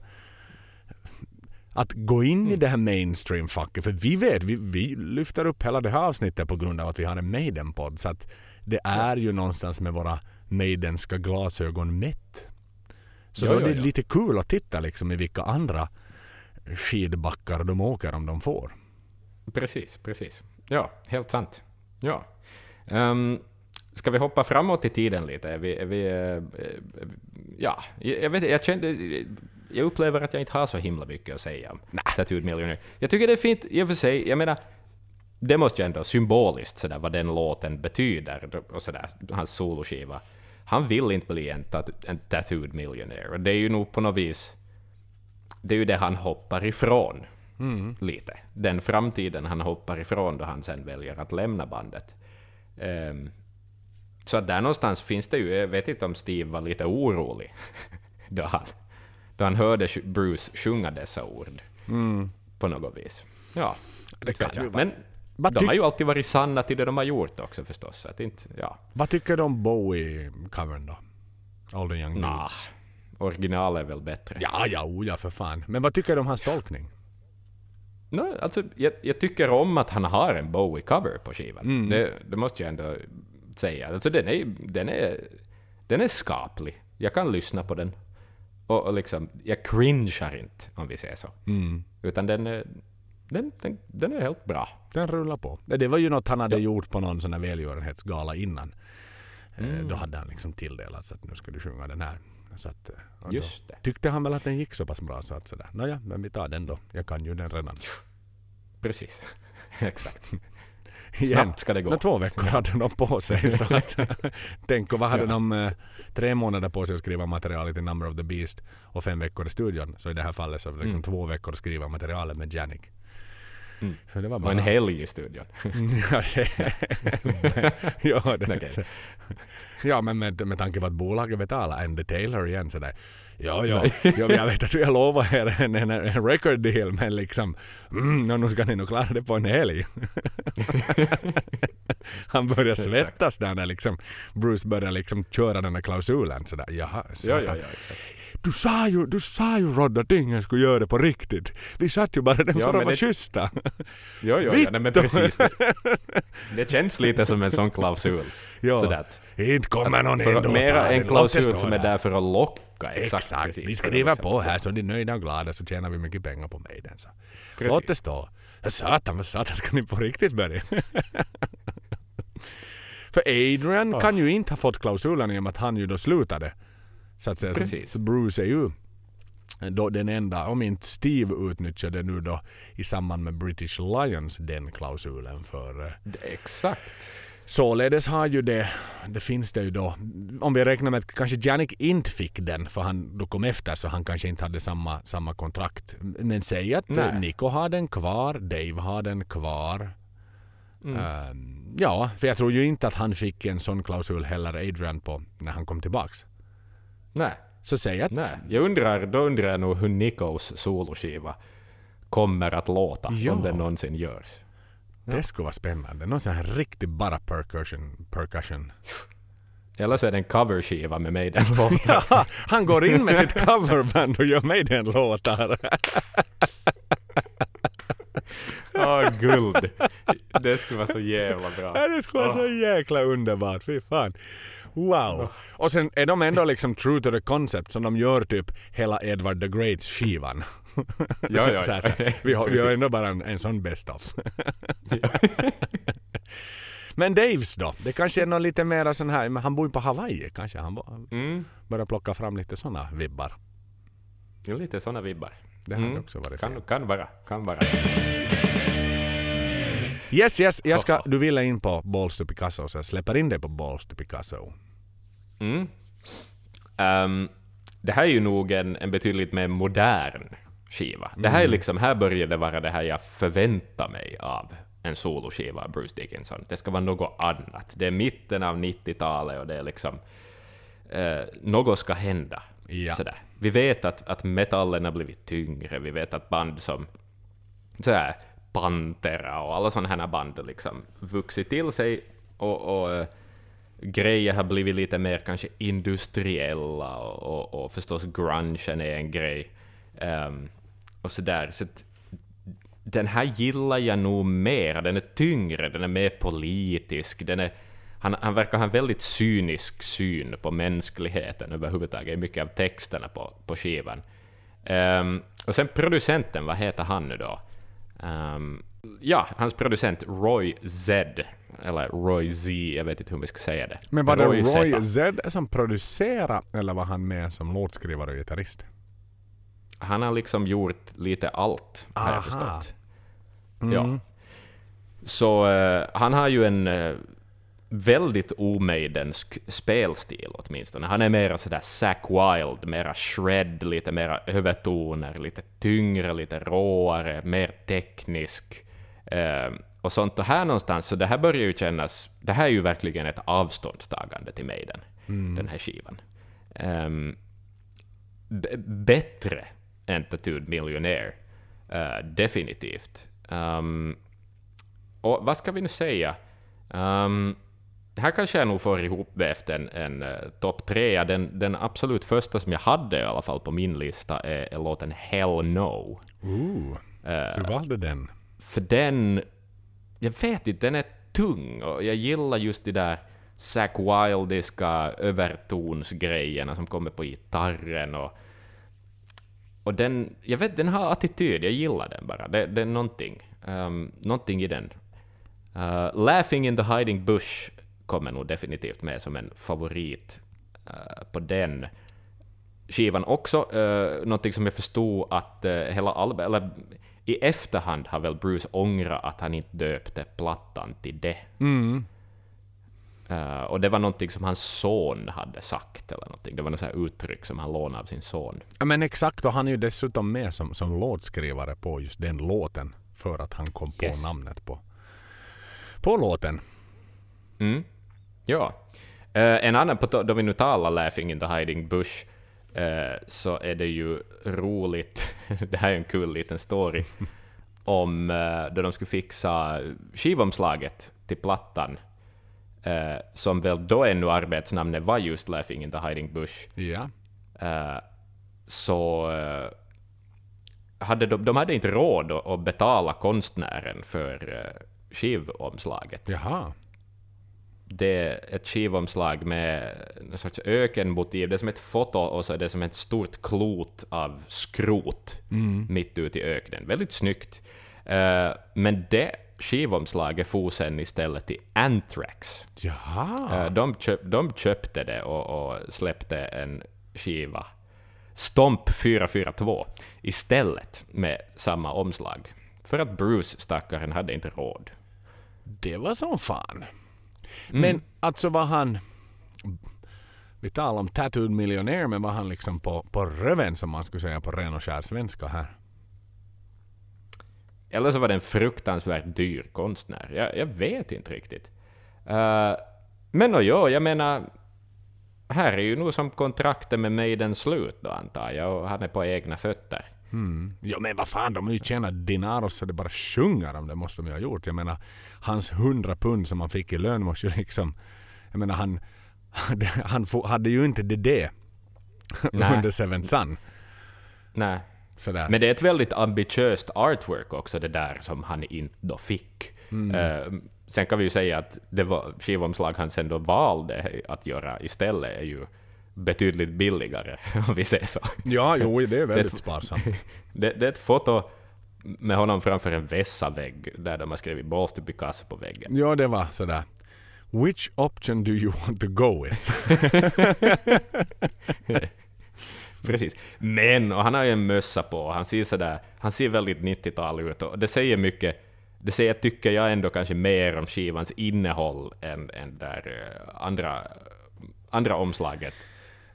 att gå in i det här mainstream-facket. För vi vet, vi, vi lyfter upp hela det här avsnittet på grund av att vi har en Maiden-podd. Så att det är ju någonstans med våra Maidenska glasögon mätt. Så Ja, då är ja, det ja. lite kul att titta liksom i vilka andra skidbackar de åker om de får. Precis, precis. Ja, helt sant. Ja. Um, ska vi hoppa framåt i tiden lite? Är vi, är vi, eh, eh, ja, jag, vet, jag, kände, jag upplever att jag inte har så himla mycket att säga om Tattooed Millionaire. Jag tycker det är fint i och för sig. Jag menar, det måste ju ändå symboliskt sådär vad den låten betyder och sådär, hans soloskiva. Han vill inte bli en, tat- en tattooed millionaire och det är ju nog på något vis, det är ju det han hoppar ifrån lite. Den framtiden han hoppar ifrån då han sen väljer att lämna bandet. Ehm, så att där någonstans finns det ju, jag vet inte om Steve var lite orolig då han, då han hörde Bruce sjunga dessa ord på något vis. Ja, Det kan ju Men de har ju alltid varit sanna till det de har gjort också förstås. Att inte, ja. Vad tycker du om Bowie-covern då? All the young dudes. Nah, original är väl bättre. Ja, ja, oh, ja för fan. Men vad tycker du om hans tolkning? No, alltså, jag, jag tycker om att han har en Bowie-cover på skivan. Mm. Det, det måste jag ändå säga. Alltså, den, är, den, är, den är skaplig. Jag kan lyssna på den. Och, och liksom, jag cringear inte, om vi säger så. Mm. Utan den är, den, den, den är helt bra. Den rullar på. Det var ju något han hade gjort på någon sån här välgörenhetsgala innan. Eh, Mm. Då hade han liksom tilldelats att nu ska du sjunga den här. Så att, eh, Just det. tyckte han väl att den gick så pass bra så att sådär. Nåja, men vi tar den då. Jag kan ju den redan. Precis. Exakt. Igen. Snabbt ska det gå. Nå, två veckor hade de på sig. Så att, tänk och vad hade de eh, tre månader på sig att skriva materialet till Number of the Beast och fem veckor i studion. Så i det här fallet så liksom Mm. två veckor att skriva materialet med Janik. Mm. Så det var Och bara... en helg i studion. ja, det, ja, det, Okej. ja, men med, med tanke på att bolaget betalar Andy Taylor igen sådär. Ja, ja, ja, jag vet att vi har lovat er en, en, en record deal men liksom, mm, nå, nu ska ni nog klara det på en helg. Han börjar svettas där när liksom Bruce börjar liksom köra den här klausulen sådär. Jaha, Ja, satan. ja, ja. Exakt. Du sa ju, du sa ju Rod att ingen skulle göra det på riktigt. Vi satt ju bara Ja, för att vara schyssta. Jo, jo, ja, nej, men precis. Det, det känns lite som en sån klausul. Ja. Sådär Inte kommer någon ändå mera en klausul som är där för att locka. Exakt. Exakt. precis. Vi För skriver på här så är nöjda och glada så tjänar vi mycket pengar på. Precis. Låt det stå. Satan, vad satan ska ni på riktigt börja? För Adrian Ja. kan ju inte ha fått klausulen i och med att han ju då slutade. Så att säga. Precis. så Bruce är ju då den enda, om inte Steve utnyttjade nu då i samband med British Lions den klausulen för eh, Exakt. Således har ju det, det finns det ju då, om vi räknar med att kanske Janik inte fick den för han då kom efter så han kanske inte hade samma, samma kontrakt. Men säg att Nej. Nico har den kvar, Dave har den kvar. Mm. Ehm, ja, för jag tror ju inte att han fick en sån klausul heller Adrian på när han kom tillbaks. Nej, Så säg att nej. Jag undrar, då undrar jag nog hur Nikos soloskiva kommer att låta Ja. om den någonsin görs. Det skulle vara spännande. Någon sån här riktig bara percussion. percussion. Eller så är det en coverskiva med mig den låten. Ja, han går in med sitt coverband och gör mig den låtar. Åh, guld. Det skulle vara så jävla bra. Ja, det skulle vara så jäkla underbart. Fy fan. Wow. Och sen är de ändå liksom true to the concept som de gör typ hela Edward the Great skivan. Ja, ja, ja. vi, har, vi har ändå bara en, en sån best of. Men Daves då? Det kanske är något lite mer sån här, men han bor ju på Hawaii kanske. Han Mm. börjar plocka fram lite såna vibbar. Är lite såna vibbar. Det hade Mm. också varit Kan, fint. kan vara, kan vara. Yes, yes, jag ska, du ville in på Balls to Picasso så jag släpper in dig på Balls to Picasso. Mm. Ehm, det här är ju nog en, en betydligt mer modern skiva. Det här är liksom, här börjar det vara det här jag förväntar mig av en soloskiva av Bruce Dickinson. Det ska vara något annat. Det är mitten av 90-talet och det är liksom... Eh, något ska hända. Ja. Sådär. Vi vet att, att metallen har blivit tyngre, vi vet att band som sådär, Pantera och alla sådana här band har liksom vuxit till sig och, och eh, grejer har blivit lite mer kanske industriella och, och, och förstås grungen är en grej. Um, och sådär. Så att, den här gillar jag nog mer. Den är tyngre, den är mer politisk, den är han, han verkar ha en väldigt cynisk syn på mänskligheten överhuvudtaget i mycket av texterna på, på skivan. Um, och sen producenten, vad heter han nu då? Ehm, ja, hans producent Roy Z, eller Roy Z, jag vet inte hur vi ska säga det. Men var det Roy Roy Z. Som producerade eller var han med som låtskrivare och gitarrist? Han har liksom gjort lite allt, har Aha. jag förstått. Mm. Ja. Så eh, han har ju en eh, väldigt omejdensk spelstil åtminstone. Han är mera sådär Zack Wild, mera shred, lite mera övertoner, lite tyngre, lite råare, mer teknisk. Eh, och sånt. Och här någonstans, så det här börjar ju kännas... Det här är ju verkligen ett avståndstagande till Maiden, den här skivan. B- bättre än Tattooed Millionaire. Eh, definitivt. Ehm, och vad ska vi nu säga? Um, här kanske jag nog får ihop det efter en, en uh, topp trea. Den, den absolut första som jag hade i alla fall på min lista är, är låten Hell No. Ooh, Eh, du valde den. för den, jag vet inte, den är tung och jag gillar just de där Zack Wildiska övertonsgrejerna som kommer på gitarren och och den, jag vet, den har attityd, jag gillar den bara. Det, det är någonting, um, någonting i den. Uh, Laughing in the hiding bush kommer nog definitivt med som en favorit uh, på den skivan också. Uh, någonting som jag förstod att uh, hela albumet, eller i efterhand har väl Bruce ångrat att han inte döpte plattan till det. Mm. Uh, och det var någonting som hans son hade sagt, eller någonting. Det var något så uttryck som han lånade av sin son. Ja, Men exakt, och han är ju dessutom med som, som låtskrivare på just den låten. För att han kom på Yes. namnet på, på låten. Mm. Ja. Eh, en annan, på då vi nu talar Laughing in the hiding bush, eh, så är det ju roligt, det här är en kul liten story, om uh, då de skulle fixa skivomslaget till plattan, eh, som väl då ännu arbetsnamnet var just Laughing in the hiding bush, Ja. eh, så eh, hade de, de hade inte råd att, betala konstnären för skivomslaget Jaha. Det är ett skivomslag med en sorts ökenmotiv. Det är som ett foto och så är det som ett stort klot av skrot mitt ute i öknen. Väldigt snyggt. Eh, men det skivomslaget for sen istället till Anthrax. Jaha. Eh, de, köp, de köpte det och, och släppte en skiva, Stomp 442, istället med samma omslag. För att Bruce, stackaren, hade inte råd. Det var som fan. Men alltså var han... Vi talar om tattooed miljonär, men var han liksom på, på röven som man skulle säga på ren och skär svenska här? Eller så var det en fruktansvärt dyr konstnär. Jag, jag vet inte riktigt. Uh, men och jo, jag menar, här är ju nog som kontraktet med Maiden slut då antar jag, och han är på egna fötter. Mm. Ja men vad fan, de har ju tjänat dinaros så det bara sjunger om det måste de ju ha gjort. Jag menar, hans hundra pund som han fick i lön måste ju liksom... Jag menar han... Han hade ju inte det det under Seven Sun. Nej. Sådär. Men det är ett väldigt ambitiöst artwork också det där som han inte då fick. Mm. Uh, sen kan vi ju säga att det var skivomslag han sen då valde att göra istället är ju betydligt billigare, om vi säger så. Ja, jo, det är väldigt det, sparsamt. Det, det, är ett foto med honom framför en vässa-vägg där de har skrivit Balls to Picasso på väggen. Ja, det var sådär. Which option do you want to go with? Precis. Men, och han har ju en mössa på, han ser, sådär, han ser väldigt 90-tal ut och det säger mycket det säger, tycker jag ändå kanske mer om skivans innehåll än, än där uh, andra, andra omslaget.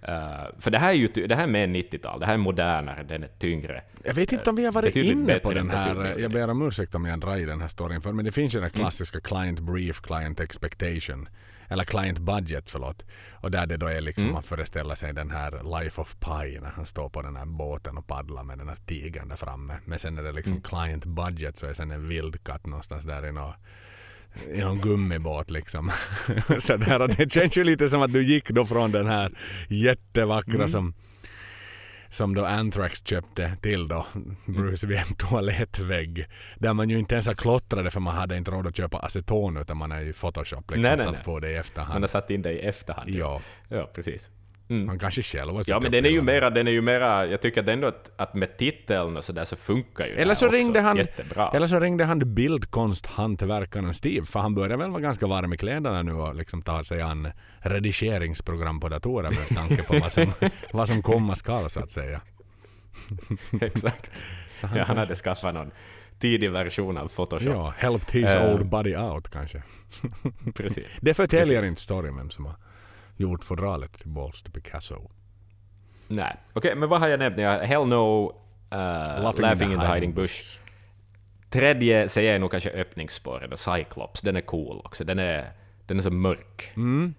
Uh, för det här är ju det här är mer 90-tal, det här är modernare, den är tyngre. Jag vet inte om vi har varit inne på den här, jag ber om ursäkt om jag drar i den här storyn för, men det finns ju den mm. klassiska mm. client brief, client expectation eller client budget förlåt. Och där det då är liksom mm. man föreställer sig den här Life of Pi när han står på den här båten och paddlar med den här tigern där framme. Men sen är det liksom mm. client budget så är sen en vildkatt någonstans där i någon i någon gummibåt liksom. så där, och det känns ju lite som att du gick då från den här jättevackra mm. som som då Anthrax köpte till då Bruce vid en toalettvägg. Där man ju inte ens har klottrat för man hade inte råd att köpa aceton utan man är ju Photoshop liksom nej, nej, satt nej. på det i efterhand. Man har satt in det i efterhand. Ja. Ja, precis. Mm. Han kanske själv har Ja, men den är ju mera, den är ju mera, jag tycker ändå att, att med titeln och sådär så funkar ju eller så ringde han, jättebra. Eller så ringde han bildkonsthantverkaren Steve, för han börjar väl vara ganska varm i kläderna nu och liksom tar sig an redigeringsprogram på datorer med tanke på vad som, vad som komma skall så att säga. Exakt. Så han, ja, han hade skaffat någon tidig version av Photoshop. Ja, helped his uh, old body out kanske. Precis. Det förtäljer inte storyn vem som har gjort fodralet till Balls to Picasso. Nej, okej, okay, men vad har jag nämnt? Jag, Hell No, uh, Laughing, Laughing in, the, in hiding bush. Tredje säger jag nog kanske öppningsspåret, Cyclops. Den är cool också. Den är, den är så mörk. Mm.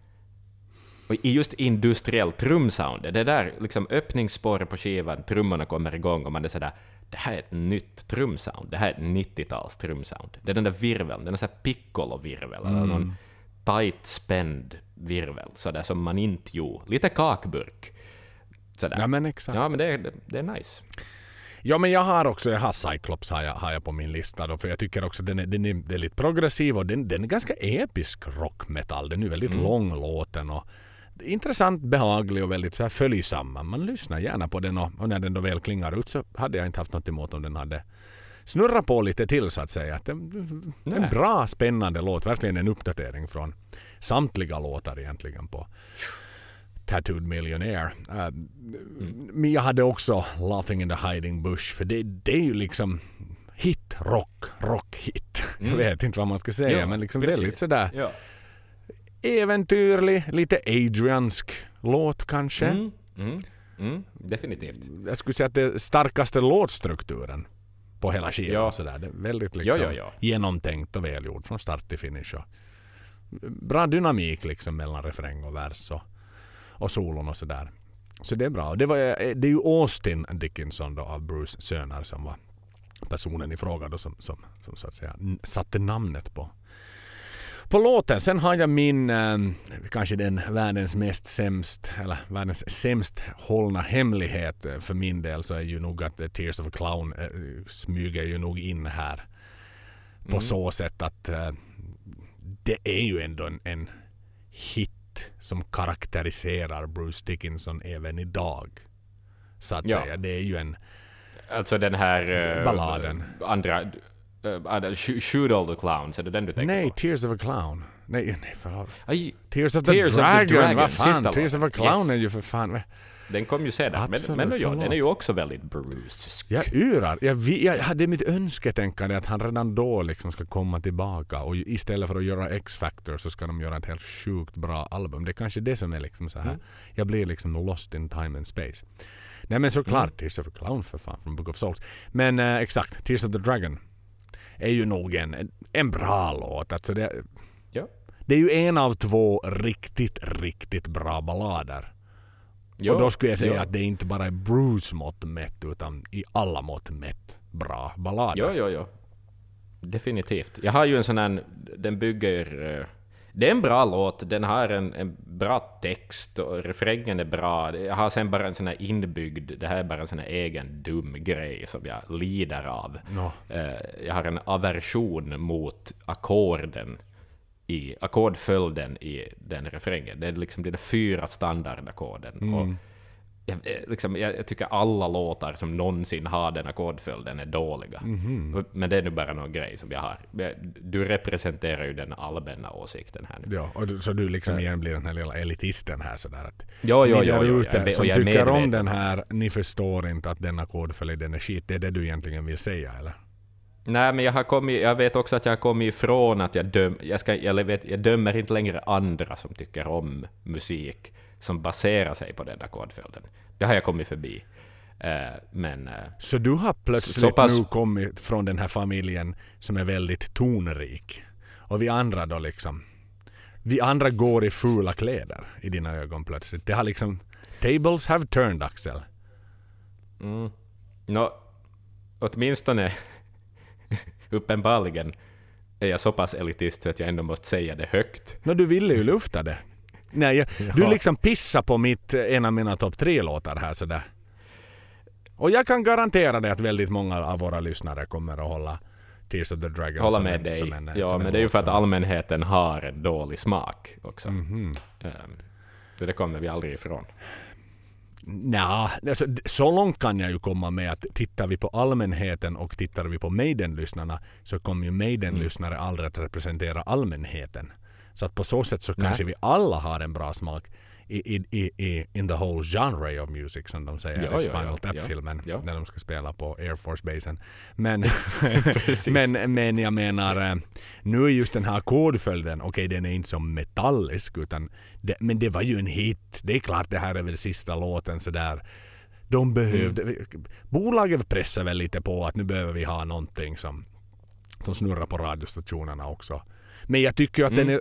Och just industriell trumsound, det där liksom öppningsspåret på skivan, trummorna kommer igång och man är sådär det här är ett nytt trumsound, det här är ett 90-tals trumsound. Det är den där virveln, den är såhär piccolo-virvel, mm. eller någon tight spänd virvel, sådär som man inte gjorde. Lite kakburk. Sådär. Ja men exakt. Ja men det, det, det är nice. Ja men jag har också, jag har Cyclops har jag, har jag på min lista då, för jag tycker också den är, den är väldigt progressiv och den, den är ganska episk rockmetall. Den är väldigt mm. lång låten och intressant, behaglig och väldigt så här följsam. Man lyssnar gärna på den och, och, när den då väl klingar ut så hade jag inte haft något emot om den hade snurrat på lite till så att säga. Det, en bra spännande låt, verkligen en uppdatering från samtliga låtar egentligen på Tattooed Millionaire. Uh, mm. Jag hade också Laughing in the Hiding Bush för det, det är ju liksom hit, rock, rock hit. Mm. Jag vet inte vad man ska säga ja, men liksom precis. väldigt sådär ja äventyrlig, lite Adriansk låt kanske. Mm, mm, mm, definitivt. Jag skulle säga att det är starkaste låtstrukturen på hela skivan. Ja. Sådär. Det är väldigt liksom ja, ja, genomtänkt och välgjort från start till finish. Och bra dynamik liksom mellan refräng och vers och, och solon och sådär. Så det är bra. Det, var, det är ju Austin Dickinson då av Bruce söner som var personen i fråga då som, som, som så att säga satte namnet på på låten. Sen har jag min, eh, kanske den världens mest sämst, eller världens sämst hållna hemlighet eh, för min del så är ju nog att Tears of a Clown eh, smyger ju nog in här. På mm. så sätt att eh, det är ju ändå en, en hit som karaktäriserar Bruce Dickinson även idag. Så att ja. säga. Det är ju en... Alltså den här... Uh, balladen. Andra Uh, shoot all the clowns, är det den du tänker nej, på? Tears of a clown. Nej, nej förlåt. Aj, Tears of the Tears Dragon, vad fan? Tears of a clown yes. är ju för fan... Den kom ju sedan. Men, Absolut, men ja, den är ju också väldigt Bruce. Jag yrar. Jag, jag hade mitt önsketänkande att han redan då liksom ska komma tillbaka och istället för att göra X-Factor så ska de göra ett helt sjukt bra album. Det är kanske det som är liksom så här. Mm. Jag blir liksom lost in time and space. Nej men såklart Mm. Tears of a Clown för fan från Book of Souls. Men eh, exakt, Tears of the Dragon är ju nog en, en, bra låt. Alltså det, Ja. det är ju en av två riktigt, riktigt bra ballader. och då skulle jag säga ja. att det inte bara är Bruce mått mätt utan i alla mått mätt bra ballader. Ja, ja, ja. Definitivt. Jag har ju en sån här, den bygger... Det är en bra låt, den har en, en bra text och refrängen är bra. Jag har sen bara en sån här inbyggd, det här är bara en sån här egen dum grej som jag lider av. Nå. Eh, Jag har en aversion mot ackorden i ackordföljden i den refrängen. Det är liksom de fyra standardackorden. Och jag, eh, liksom, jag, jag tycker alla låtar som någonsin har den ackordföljden är dåliga. Men det är nu bara någon grej som jag har. Du representerar ju den allmänna åsikten här nu. Ja, och du, så du liksom igen blir den här lilla elitisten här sådär att Jo, jo, ni där jo, ute som tycker om medveten den här, ni förstår inte att den ackordföljd den är skit. Det är det du egentligen vill säga eller? Nej, men jag, har kommit, jag vet också att jag har kommit ifrån att jag, döm, jag, ska, jag, vet, jag dömer inte längre andra som tycker om musik som baserar sig på den ackordföljden. Det har jag kommit förbi. Eh, men... eh, Så du har plötsligt pass- nu kommit från den här familjen som är väldigt tonrik. Och vi andra då liksom. Vi andra går i fula kläder i dina ögon plötsligt. Det har liksom... Tables have turned Axel. Mm. Nå, åtminstone uppenbarligen är jag så pass elitist att jag ändå måste säga det högt. Nå du ville ju lufta det. Nej, jag, du Ja. liksom pissar på mitt, en av mina topp tre låtar här sådär. Och jag kan garantera dig att väldigt många av våra lyssnare kommer att hålla Tears of the Dragon Hålla med en, dig. en, ja, men det är ju för att allmänheten har en dålig smak också. Mhm. Ehm, Så det kommer vi aldrig ifrån. Nja, alltså, så långt kan jag ju komma med att tittar vi på allmänheten och tittar vi på Maiden-lyssnarna så kommer ju Maiden-lyssnare aldrig att representera allmänheten. Så att på så sätt så kanske vi alla har en bra smak i, i, i, i in the whole genre of music som de säger Ja, i Spinal ja, Tap-filmen ja. när de ska spela på Air Force-basen. Men, Precis. men, men jag menar, eh, nu är just den här ackordföljden, okej den är inte så metallisk utan det, men det var ju en hit. Det är klart det här är väl sista låten sådär. De behövde, Mm. bolaget pressar väl lite på att nu behöver vi ha någonting som, som snurrar på radiostationerna också. Men jag tycker ju att Mm. den är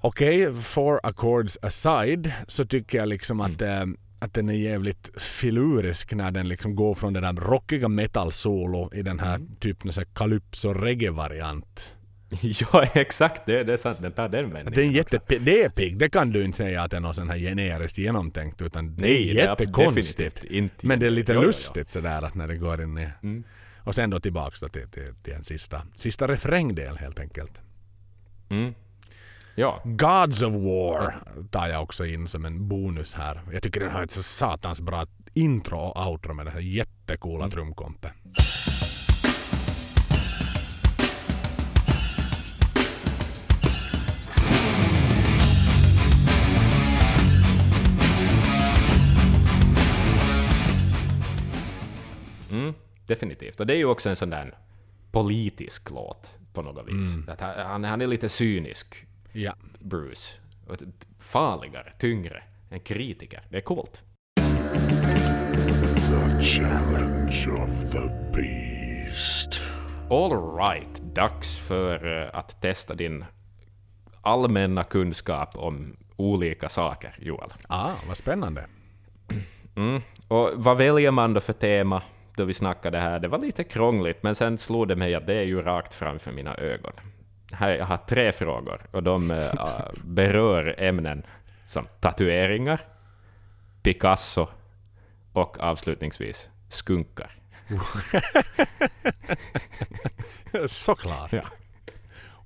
Okej, four accords aside så tycker jag liksom att, Mm. eh, att den är jävligt filurisk när den liksom går från det där rockiga metal-solo i den här Mm. typ någon sån här calypso reggae-variant. ja, exakt. Det, det är sant. Den tar den vändningen. Det är, jätte, det är pigg, det kan du inte säga att det är sån här generiskt genomtänkt utan det Nej, är jättekonstigt. inte. Men det är lite Jo, jo, jo. lustigt sådär att när det går in i... Mm. Och sen då tillbaks då till, till, till en sista, sista refrängdel helt enkelt. Mm. Ja. Gods of War tar jag också in som en bonus här. Jag tycker den har ett så satans bra intro och outro med det här jättecoola Mm. trumkompet. Mm, definitivt. Och det är ju också en sån där politisk låt på något vis. Mm. Att han, han- är lite cynisk, Ja. Bruce. Farligare, tyngre, en kritiker. Det är coolt. The challenge of the beast. All right, dags för eh, att testa din allmänna kunskap om olika saker, Joel. Ah, vad spännande. Mm. Och vad väljer man då för tema då vi snackade här? Det var lite krångligt, men sen slog det mig att det är ju rakt framför mina ögon. Här, jag har tre frågor, och de ah, berör ämnen som tatueringar, Picasso och avslutningsvis skunkar. Såklart. Ja.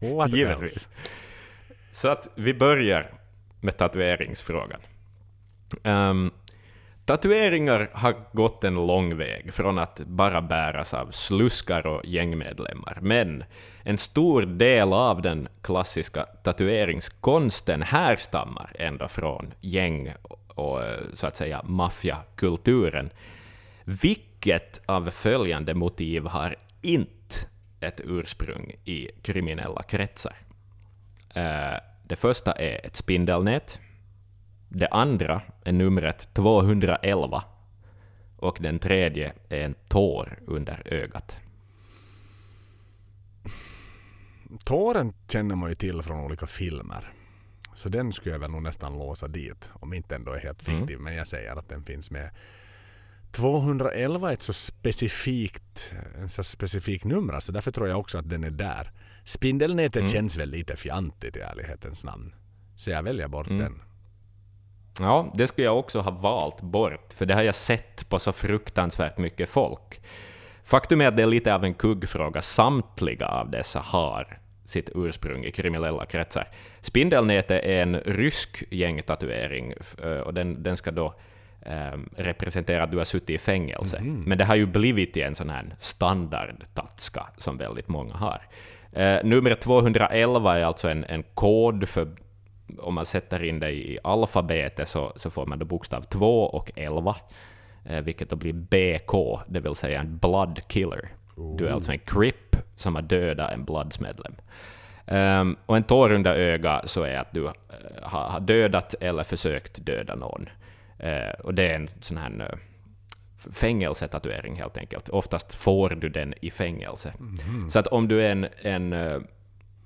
What Givetvis. else? Så att vi börjar med tatueringsfrågan. Um, Tatueringar har gått en lång väg från att bara bäras av sluskar och gängmedlemmar, men en stor del av den klassiska tatueringskonsten härstammar ändå från gäng och eh, så att säga maffiakulturen. Vilket av följande motiv har inte ett ursprung i kriminella kretsar? Eh, det första är ett spindelnät. Det andra är numret 211. Och den tredje är en tår under ögat. Tåren känner man ju till från olika filmer. Så den skulle jag väl nog nästan låsa dit. Om inte ändå är helt fiktiv. Men jag säger att den finns med. 211 är ett så specifikt, en så specifik nummer. Så därför tror jag också att den är där. Spindelnätet känns väl lite fjantigt i ärlighetens namn. Så jag väljer bort den. Ja, det skulle jag också ha valt bort, för det har jag sett på så fruktansvärt mycket folk. Faktum är att det är lite av en kuggfråga. Samtliga av dessa har sitt ursprung i kriminella kretsar. Spindelnätet är en rysk gängtatuering, eh, och den, den ska då eh, representera att du har suttit i fängelse. Men det har ju blivit en sån här standardtatska som väldigt många har. Eh, nummer 211 är alltså en, en kod för om man sätter in det i alfabetet så, så får man då bokstav 2 och 11, eh, vilket då blir BK, det vill säga en blood killer. Du är alltså en crip som har dödat en Bloods-medlem. Ehm, och en tår under öga så är att du eh, har, dödat eller försökt döda någon. Eh, och det är en sån här f- fängelsetatuering helt enkelt. Oftast får du den i fängelse. Så att om du är en, en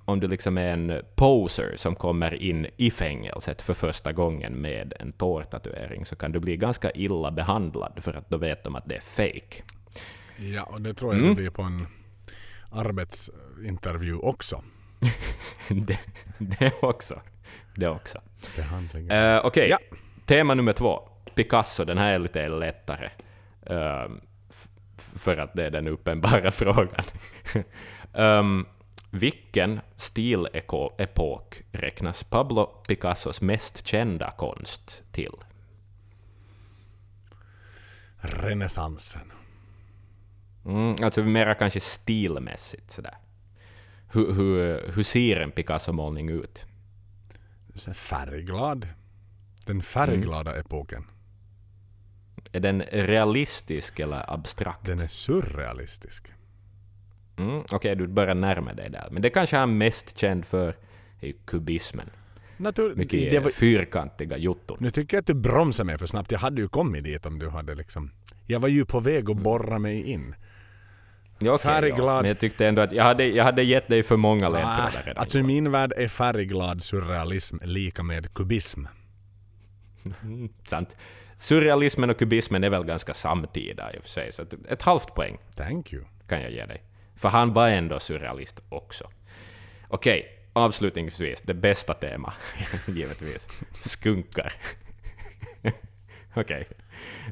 om du liksom är en poser som kommer in i fängelset för första gången med en tårtatuering så kan du bli ganska illa behandlad för att då vet de att det är fake. Ja, och det tror jag det blir på en arbetsintervju också. det, det också. Det också. Uh, Okej, Ja. tema nummer två. Picasso, den här är lite lättare. F- för att det är den uppenbara frågan. um, vilken stilepok räknas Pablo Picassos mest kända konst till? Renässansen. Mm, alltså mera kanske stilmässigt sådär. Hur, hur, hur ser en Picasso-målning ut? Färgglad. Den färgglada Mm. epoken. Är den realistisk eller abstrakt? Den är surrealistisk. Mm, Okej, du börjar närma dig där. Men det kanske han är mest känd för är kubismen. Natur- Mycket var, fyrkantiga jotton. nu tycker jag att du bromsar mig för snabbt. Jag hade ju kommit dit om du hade liksom... Jag var ju på väg att borra mig in. Ja, okej, färgglad- Ja. Men jag tyckte ändå att jag hade, jag hade gett dig för många Ah, ledtrådar redan. alltså i min värld är färgglad surrealism lika med kubism. Mm, sant. Surrealismen och kubismen är väl ganska samtida i och för sig, så ett halvt poäng Thank you. kan jag ge dig. För han var ändå surrealist också. Okej, avslutningsvis, det bästa tema, givetvis. Skunkar. Okej,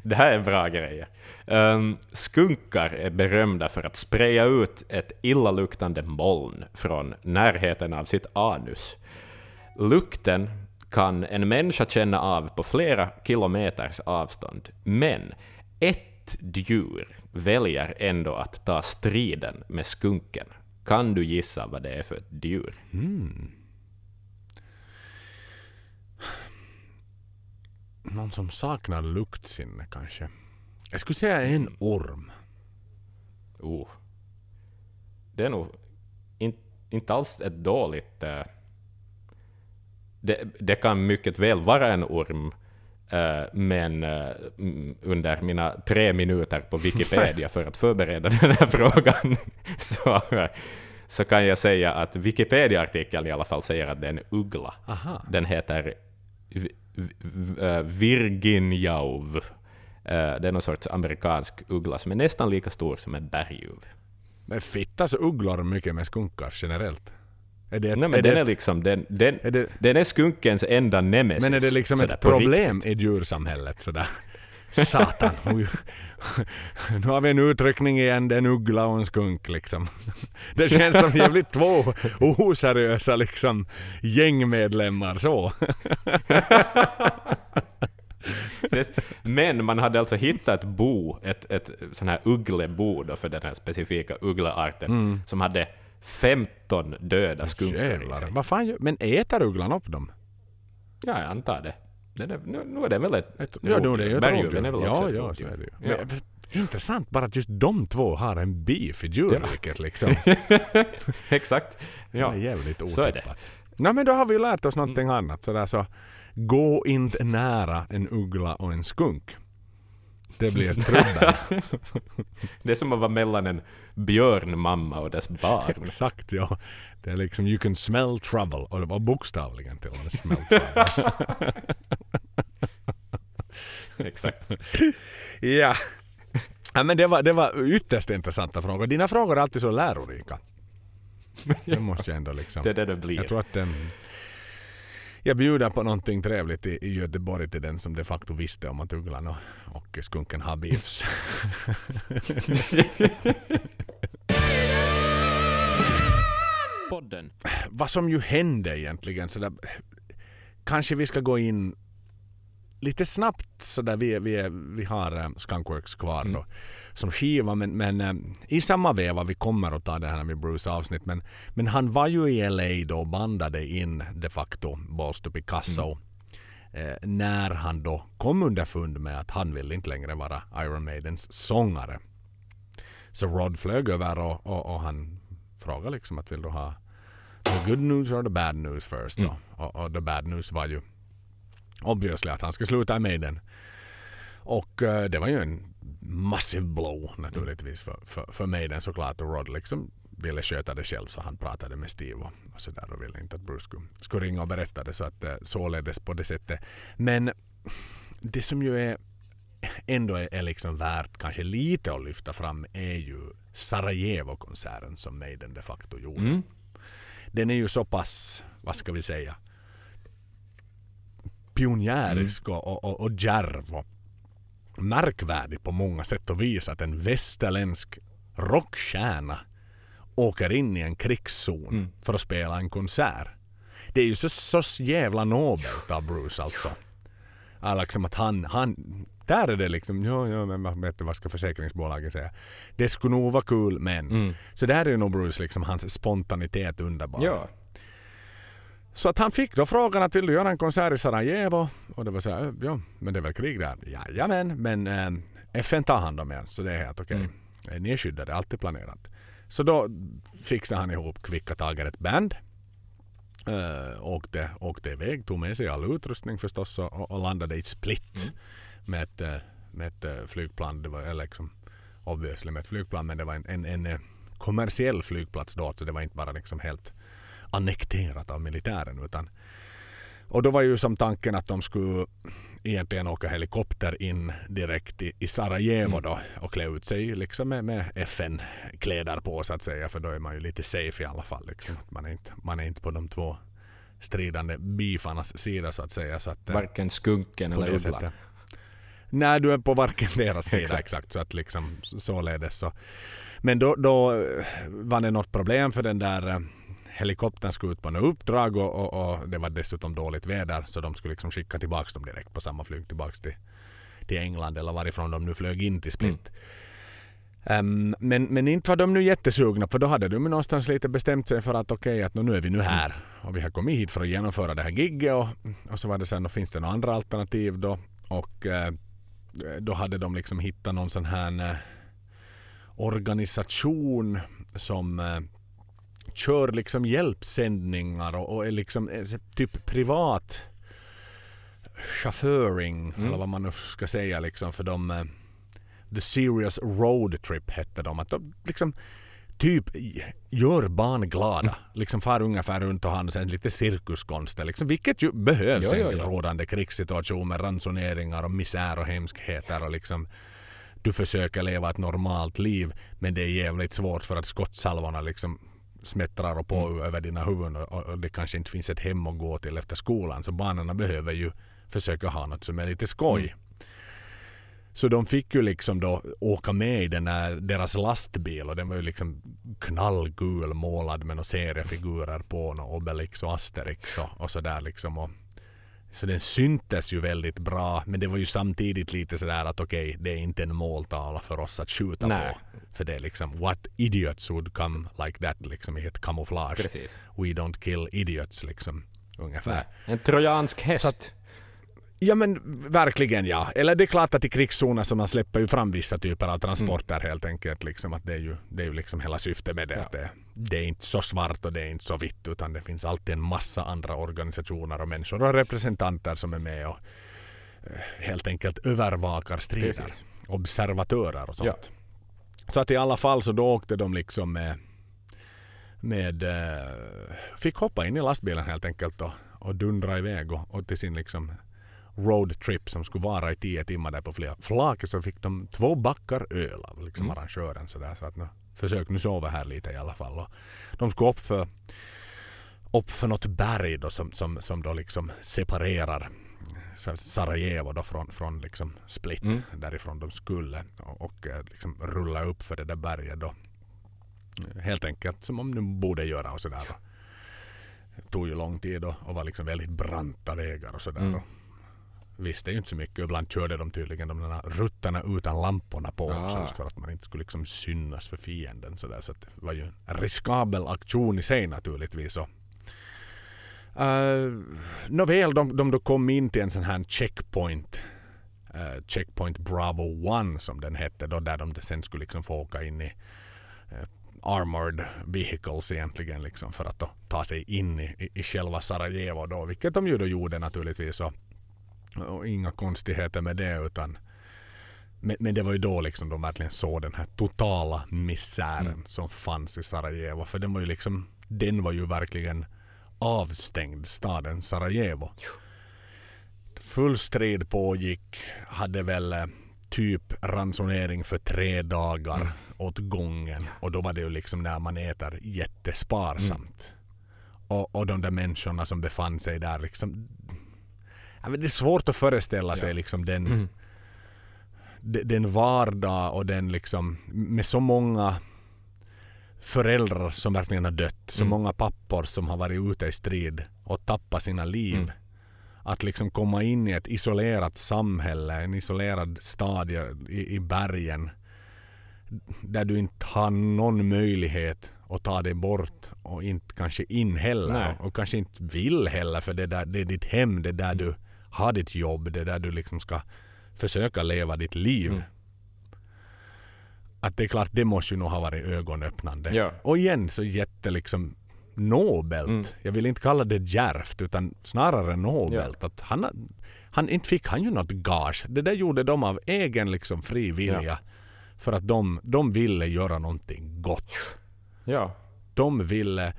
det här är bra grejer. Um, skunkar är berömda för att spraya ut ett illaluktande moln från närheten av sitt anus. Lukten kan en människa känna av på flera kilometers avstånd, men ett djur väljer ändå att ta striden med skunken. Kan du gissa vad det är för ett djur? Någon som saknar luktsinne kanske. Jag skulle säga en orm. Oh. Det är nog in, inte alls ett dåligt... eh, det, det kan mycket väl vara en orm, men eh, under mina tre minuter på Wikipedia för att förbereda den här frågan så, så kan jag säga att Wikipedia-artikeln i alla fall säger att det är en uggla. Aha. Den heter eh, Virginjauv. Eh, Det är någon sorts amerikansk uggla som är nästan lika stor som en berguv. Men fittas ugglor mycket med skunkar generellt? Är det ett, Nej, men är den det är liksom, den, den, är det, den är skunkens enda nemesis. men är det liksom ett problem riktigt. i djursamhället sådär? Satan. nu har vi en utryckning igen, det är en uggla och en skunk liksom. Det känns som jävligt två oseriösa liksom gängmedlemmar så. Men man hade alltså hittat ett bo, ett, ett sån här ugglebo då för den här specifika ugglearten, som hade 15 döda skunkar Jävlar. sig. Vad fan gör... Men äter ugglan upp dem? Ja, jag antar det. det, det nu, nu är det väl ett... Ett, ja, nu är det ju ett är rådjur. Ja, ett ja, rådjur. så är det ju. Ja. Men, intressant bara att just de två har en beef i djurriket liksom. Exakt. Ja. Ja. Det är jävligt så är det. otippat. Nej men då har vi ju lärt oss någonting annat. Sådär så, gå inte nära en uggla och en skunk. Det blir trubbel. Det är som att vara mellan en björnmamma och dess barn. Exakt ja. Det är liksom you can smell trouble. Och det var bokstavligen till och med smell trouble. Exakt. ja. ja men det var, det var ytterst intressanta frågor. Dina frågor är alltid så lärorika. Det måste jag ändå liksom. Det är det det blir. Jag tror att um, jag bjuder på någonting trevligt i, i Göteborg till den som de facto visste om att ugglan och, och skunken har beefs. Podden. Vad som ju hände egentligen så där, Kanske vi ska gå in lite snabbt så där vi, vi, vi har um, Skunkworks kvar då som skiva men, men um, i samma veva vi kommer att ta det här med Bruce avsnitt men, men han var ju i LA då och bandade in de facto Balls to Picasso eh, när han då kom underfund med att han vill inte längre vara Iron Maidens sångare. Så Rod flög över och, och, och han frågade liksom att vill du ha the good news or the bad news first då? Och, och the bad news var ju obviously att han ska sluta i Maiden. Och eh, det var ju en massive blow naturligtvis för, för, för Maiden såklart och Rod liksom ville sköta det själv så han pratade med Steve och, och sådär och ville inte att Bruce skulle, skulle ringa och berätta det så att eh, således på det sättet. Men det som ju är ändå är, är liksom värt kanske lite att lyfta fram är ju Sarajevo-konserten som Maiden de facto gjorde. Mm. Den är ju så pass, vad ska vi säga, pionjärisk och, och, och, och djärv och märkvärdig på många sätt och vis att en västerländsk rockstjärna åker in i en krigszon för att spela en konsert. Det är ju så, så jävla nobelt av Bruce alltså. Ja, liksom att han, han, där är det liksom, ja, ja men vet du, vad ska försäkringsbolaget säga? Det skulle nog vara kul men. Så där är ju nog Bruce liksom, hans spontanitet underbar. Ja. Så att han fick då frågan att vill du göra en konsert i Sarajevo? Och det var så här, ja men det är väl krig där? Jajamän, men äh, FN tar hand om er så det är helt okej. Eh, Ni är skyddade, allt är planerat. Så då fixade han ihop kvicka taget ett band. Uh, åkte, åkte iväg, tog med sig all utrustning förstås och, och- landade i Split med ett, eh, med ett eh, flygplan. Det var eller liksom, obviously med ett flygplan men det var en, en, en eh, kommersiell flygplats då så det var inte bara liksom helt annekterat av militären utan och då var ju som tanken att de skulle egentligen åka helikopter in direkt i, i Sarajevo då och klä ut sig liksom med, med FN-kläder på så att säga för då är man ju lite safe i alla fall. Liksom. Man, är inte, man är inte på de två stridande beefarnas sida så att säga. Så att, eh, Varken skunken eller ugglan. Nej, du är på varken deras sida exakt. Exakt. så att liksom så- således så. Men då, då eh, var det något problem för den där eh, helikoptern skulle ut på något uppdrag och, och, och det var dessutom dåligt väder så de skulle liksom skicka tillbaka dem direkt på samma flyg tillbaka till, till England eller varifrån de nu flög in till Split. Ehm, men, men inte var de nu jättesugna för då hade de någonstans lite bestämt sig för att okej att nu är vi nu här. Och vi har kommit hit för att genomföra det här gigget och, och så var det sen då finns det några andra alternativ då. Och eh, då hade de liksom hittat någon sån här eh, organisation som eh, kör liksom hjälpsändningar och, och är liksom typ privat chaufföring eller vad man nu ska säga liksom för de eh, The Serious Road Trip hette de. Att de liksom typ gör barn glada. Liksom far ungefär runt och har sen lite cirkuskonster. Liksom, vilket ju behövs ja, en ja. rådande krigssituation med ransoneringar och misär och hemskheter och liksom du försöker leva ett normalt liv men det är jävligt svårt för att skottsalvorna liksom smättrar och på över dina huvuden och, och det kanske inte finns ett hem att gå till efter skolan så barnen behöver ju försöka ha något som är lite skoj. Så de fick ju liksom då åka med i den där, deras lastbil och den var ju liksom knallgul målad med några seriefigurer på, några Obelix och Asterix och, och sådär liksom. Och Så den syntes ju väldigt bra men det var ju samtidigt lite sådär att okej okay, det är inte en måltavla för oss att skjuta Nej. på. För det är liksom what idiots would come like that liksom i ett kamouflage. Precis. We don't kill idiots liksom ungefär. Nej. En trojansk häst. Ja men verkligen ja. Eller det är klart att i krigszoner så man släpper ju fram vissa typer av transporter Mm. helt enkelt. Liksom, att det, är ju, det är ju liksom hela syftet med det. Ja. Det. Det är inte så svart och det är inte så vitt utan det finns alltid en massa andra organisationer och människor och representanter som är med och eh, helt enkelt övervakar strider. Precis. Observatörer och sånt. Så att i alla fall så då åkte de liksom med med eh, fick hoppa in i lastbilen helt enkelt och, och dundra iväg och, och till sin liksom roadtrip som skulle vara i tio timmar där på fla- flaket så fick de två backar öl av liksom Mm. arrangören sådär så att nu försök nu sova här lite i alla fall. Och de skulle upp för, upp för något berg då som, som, som då liksom separerar Sarajevo då från, från liksom Split Mm. därifrån de skulle och, och eh, liksom rulla upp för det där berget då. Helt enkelt som de nu borde göra och sådär. då. Det tog ju lång tid och, och var liksom väldigt branta vägar och sådär. Mm. Visste ju inte så mycket. Ibland körde de tydligen de där rutterna utan lamporna på Ah. också just för att man inte skulle liksom synas för fienden. Så, där. så det var ju en riskabel aktion i sig naturligtvis. Och, uh, Nåväl, de, de då kom in till en sån här checkpoint. eh, checkpoint Bravo 1 som den hette då där de sen skulle liksom få åka in i eh, armored vehicles egentligen liksom för att då ta sig in i, i, i själva Sarajevo då, vilket de ju då gjorde naturligtvis och, och inga konstigheter med det utan men, men det var ju då liksom de verkligen såg den här totala misären Mm. som fanns i Sarajevo för den var ju liksom den var ju verkligen avstängd staden Sarajevo. Full strid pågick, hade väl eh, typ ransonering för tre dagar Mm. åt gången och då var det ju liksom när man äter jättesparsamt. Och, och de där människorna som befann sig där liksom det är svårt att föreställa sig Ja. liksom den, Mm. de- den vardag och den liksom med så många föräldrar som verkligen har dött. Så Mm. många pappor som har varit ute i strid och tappat sina liv. Mm. Att liksom komma in i ett isolerat samhälle, en isolerad stad i, i bergen. Där du inte har någon möjlighet att ta dig bort och inte kanske in heller. Nej. Och kanske inte vill heller för det, där, det är ditt hem, det är där Mm. du har ditt jobb, det är där du liksom ska försöka leva ditt liv. Mm. Att det är klart, det måste ju nog ha varit ögonöppnande. Ja. Och igen så jätte liksom nobelt. Mm. Jag vill inte kalla det djärvt utan snarare nobelt. Att han, han, inte fick han ju något gage. Det där gjorde de av egen liksom fri vilja. För att de, de ville göra någonting gott. Ja. De ville...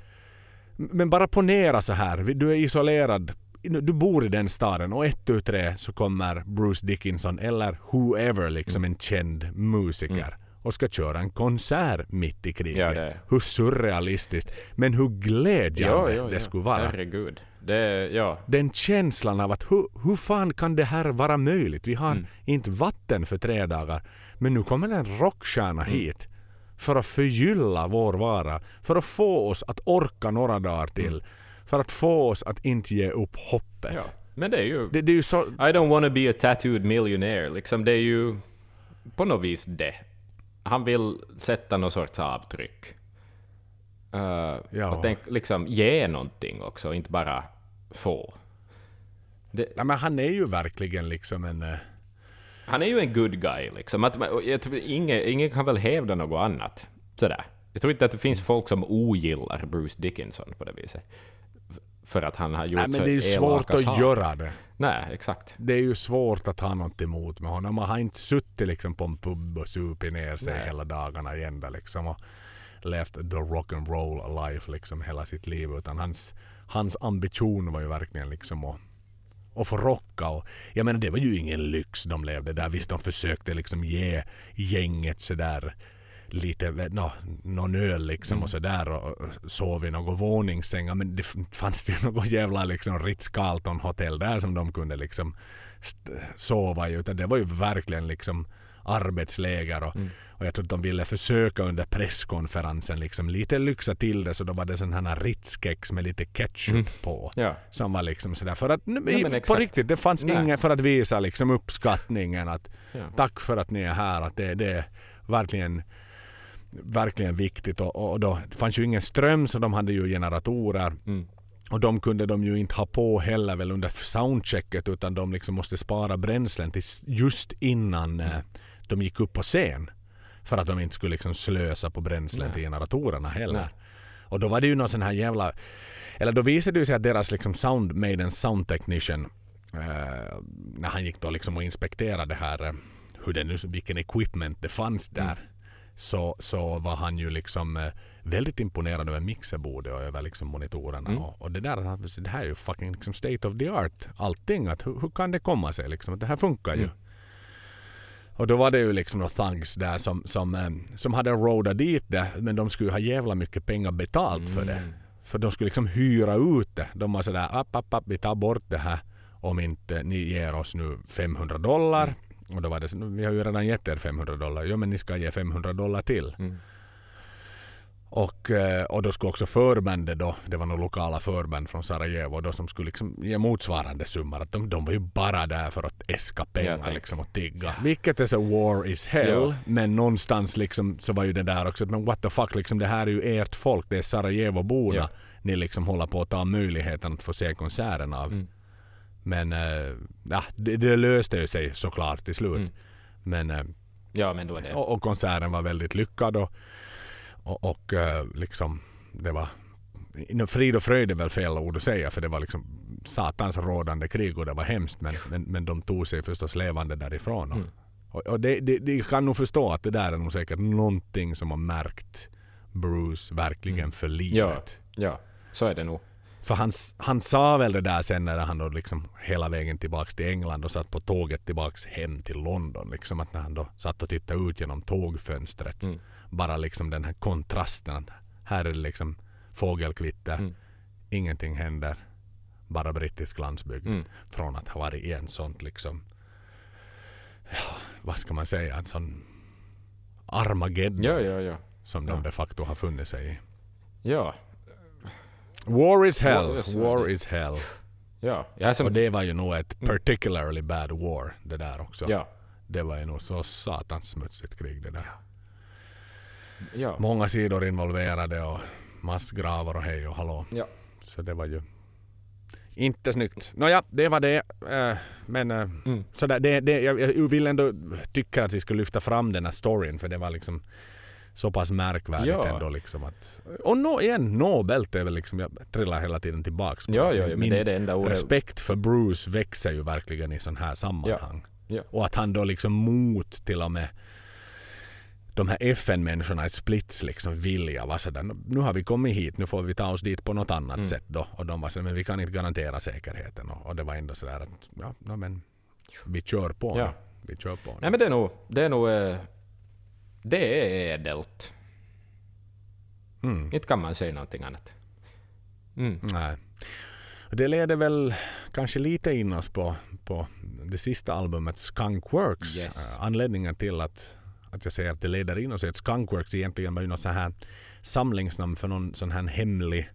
Men bara ponera så här. Du är isolerad. Du bor i den staden och ett, tu, tre så kommer Bruce Dickinson eller whoever liksom Mm. en känd musiker och ska köra en konsert mitt i kriget. Ja, det- Hur surrealistiskt men hur glädjande det skulle vara. Herregud. Det, ja. Den känslan av att hur, hur fan kan det här vara möjligt? Vi har Mm. inte vatten för tre dagar. Men nu kommer en rockstjärna Mm. hit. För att förgylla vår vara. För att få oss att orka några dagar till. Mm. För att få oss att inte ge upp hoppet. ja. Men det är ju... Det, det är ju så... I don't wanna be a tattooed millionaire. Liksom det är ju på något vis det. Han vill sätta någon sorts avtryck. Uh, Ja. Och tänk, liksom ge någonting också, inte bara få. Det, Nej, men han är ju verkligen liksom en... eh, han är ju en good guy liksom. Att, jag tror, ingen, ingen kan väl hävda något annat. Sådär. Jag tror inte att det finns folk som ogillar Bruce Dickinson på det viset. För att han har gjort Nej, men det är ju svårt att saker. göra det. Nej, exakt. Det är ju svårt att ha något emot med honom. Man har inte suttit liksom på en pub och supit ner sig Nej. hela dagarna i ända liksom och levt the rock and roll life liksom hela sitt liv. Utan hans, hans ambition var ju verkligen liksom att, att få rocka. Och, jag menar det var ju ingen lyx de levde där. Visst de försökte liksom ge gänget sådär lite, no, någon öl liksom och sådär och sov i några våningssängar men det fanns ju något jävla liksom Ritz-Carlton hotell där som de kunde liksom sova i utan det var ju verkligen liksom arbetsläger och, Mm. och jag tror att de ville försöka under presskonferensen liksom lite lyxa till det så då var det sån här Ritz-kex med lite ketchup Mm. på. Ja. Som var liksom sådär för att Ja, på riktigt det fanns Nej. ingen för att visa liksom uppskattningen att Ja. tack för att ni är här att det, det är verkligen verkligen viktigt och, och då det fanns ju ingen ström så de hade ju generatorer Mm. och de kunde de ju inte ha på heller väl under soundchecket utan de liksom måste spara bränslen till just innan eh, de gick upp på scen. För att de inte skulle liksom slösa på bränslen Nej. till generatorerna heller. Nej. Och då var det ju någon sån här jävla... Eller då visade det sig att deras liksom sound, Maidens sound technician eh, när han gick då liksom och inspekterade det här eh, hur det nu, vilken equipment det fanns där. Mm. Så, så var han ju liksom eh, väldigt imponerad över mixerbordet och över liksom monitorerna. Mm. Och, och det där, det här är ju fucking liksom state of the art. Allting. Att hur, hur kan det komma sig liksom? Att det här funkar ju. Mm. Och då var det ju liksom några thugs där som, som, eh, som hade roadat dit det. Men de skulle ha jävla mycket pengar betalt för det. Mm. För de skulle liksom hyra ut det. De var sådär, app, app, app, vi tar bort det här om inte ni ger oss nu 500 dollar. Och då var det så, vi har ju redan gett er 500 dollar. Ja men ni ska ge 500 dollar till. Mm. Och, eh, och då skulle också förbandet då, det var några lokala förband från Sarajevo då som skulle liksom ge motsvarande summor. Att de, de var ju bara där för att äska pengar liksom och tigga. Vilket är så war is hell. Ja. Men någonstans liksom så var ju det där också, men what the fuck liksom det här är ju ert folk, det är Sarajevo-borna. Ja. Ni liksom håller på att ta möjligheten att få se konserten av. Mm. Men eh, ja, det, det löste ju sig såklart till slut. Mm. Men eh, Ja, men då är det... och, och konserten var väldigt lyckad och, och, och eh, liksom det var frid och fröjd är väl fel ord att säga för det var liksom satans rådande krig och det var hemskt men, men, men de tog sig förstås levande därifrån. Och, Mm. och, och det, det, det kan nog förstå att det där är nog säkert någonting som har märkt Bruce verkligen Mm. för livet. Ja, så är det nog. För han, han sa väl det där sen när han då liksom hela vägen tillbaks till England och satt på tåget tillbaks hem till London. Liksom att när han då satt och tittade ut genom tågfönstret. Mm. Bara liksom den här kontrasten. Att här är det liksom fågelkvitter. Mm. Ingenting händer. Bara brittisk landsbygd. Mm. Från att ha varit i en sånt liksom ja, vad ska man säga, en sån Armageddon Ja, ja, ja. som de de facto har funnit sig i. Ja, War is hell. War is- War is hell. ja. Jag som... Och det var ju nog ett particularly bad war det där också. Ja, Det var ju nog så satans smutsigt krig det där. ja. Många sidor involverade och massgravar och hej och hallå. Ja. Så det var ju inte snyggt. Nåja, det var det. Eh, Men eh, Mm. så där, det, det, jag, jag vill ändå tycka att vi ska lyfta fram den här storyn för det var liksom så pass märkvärdigt Ja. ändå liksom att... Och no, igen, Nobelt är väl liksom, jag trillar hela tiden tillbaks på Ja, ja, ja, Min det är det enda ordet. respekt för Bruce växer ju verkligen i sån här sammanhang. Ja. Och att han då liksom mot till och med de här FN-människorna i Splits liksom vilja var sådär, nu har vi kommit hit, nu får vi ta oss dit på något annat Mm. sätt då. Och de var sådär, men vi kan inte garantera säkerheten. Och, och det var ändå sådär att, ja, ja men vi kör på Ja. nu. Vi kör på nu. Nej men det är nog... Det är nog... eh, Det är ädelt. Mm. Inte kan man säga någonting annat. Mm. Nej. Det leder väl kanske lite in oss på, på det sista albumet Skunkworks. Yes. Eh, Anledningen till att, att jag säger att det leder in oss är att Skunkworks egentligen var ju något så här samlingsnamn för någon sån här hemlig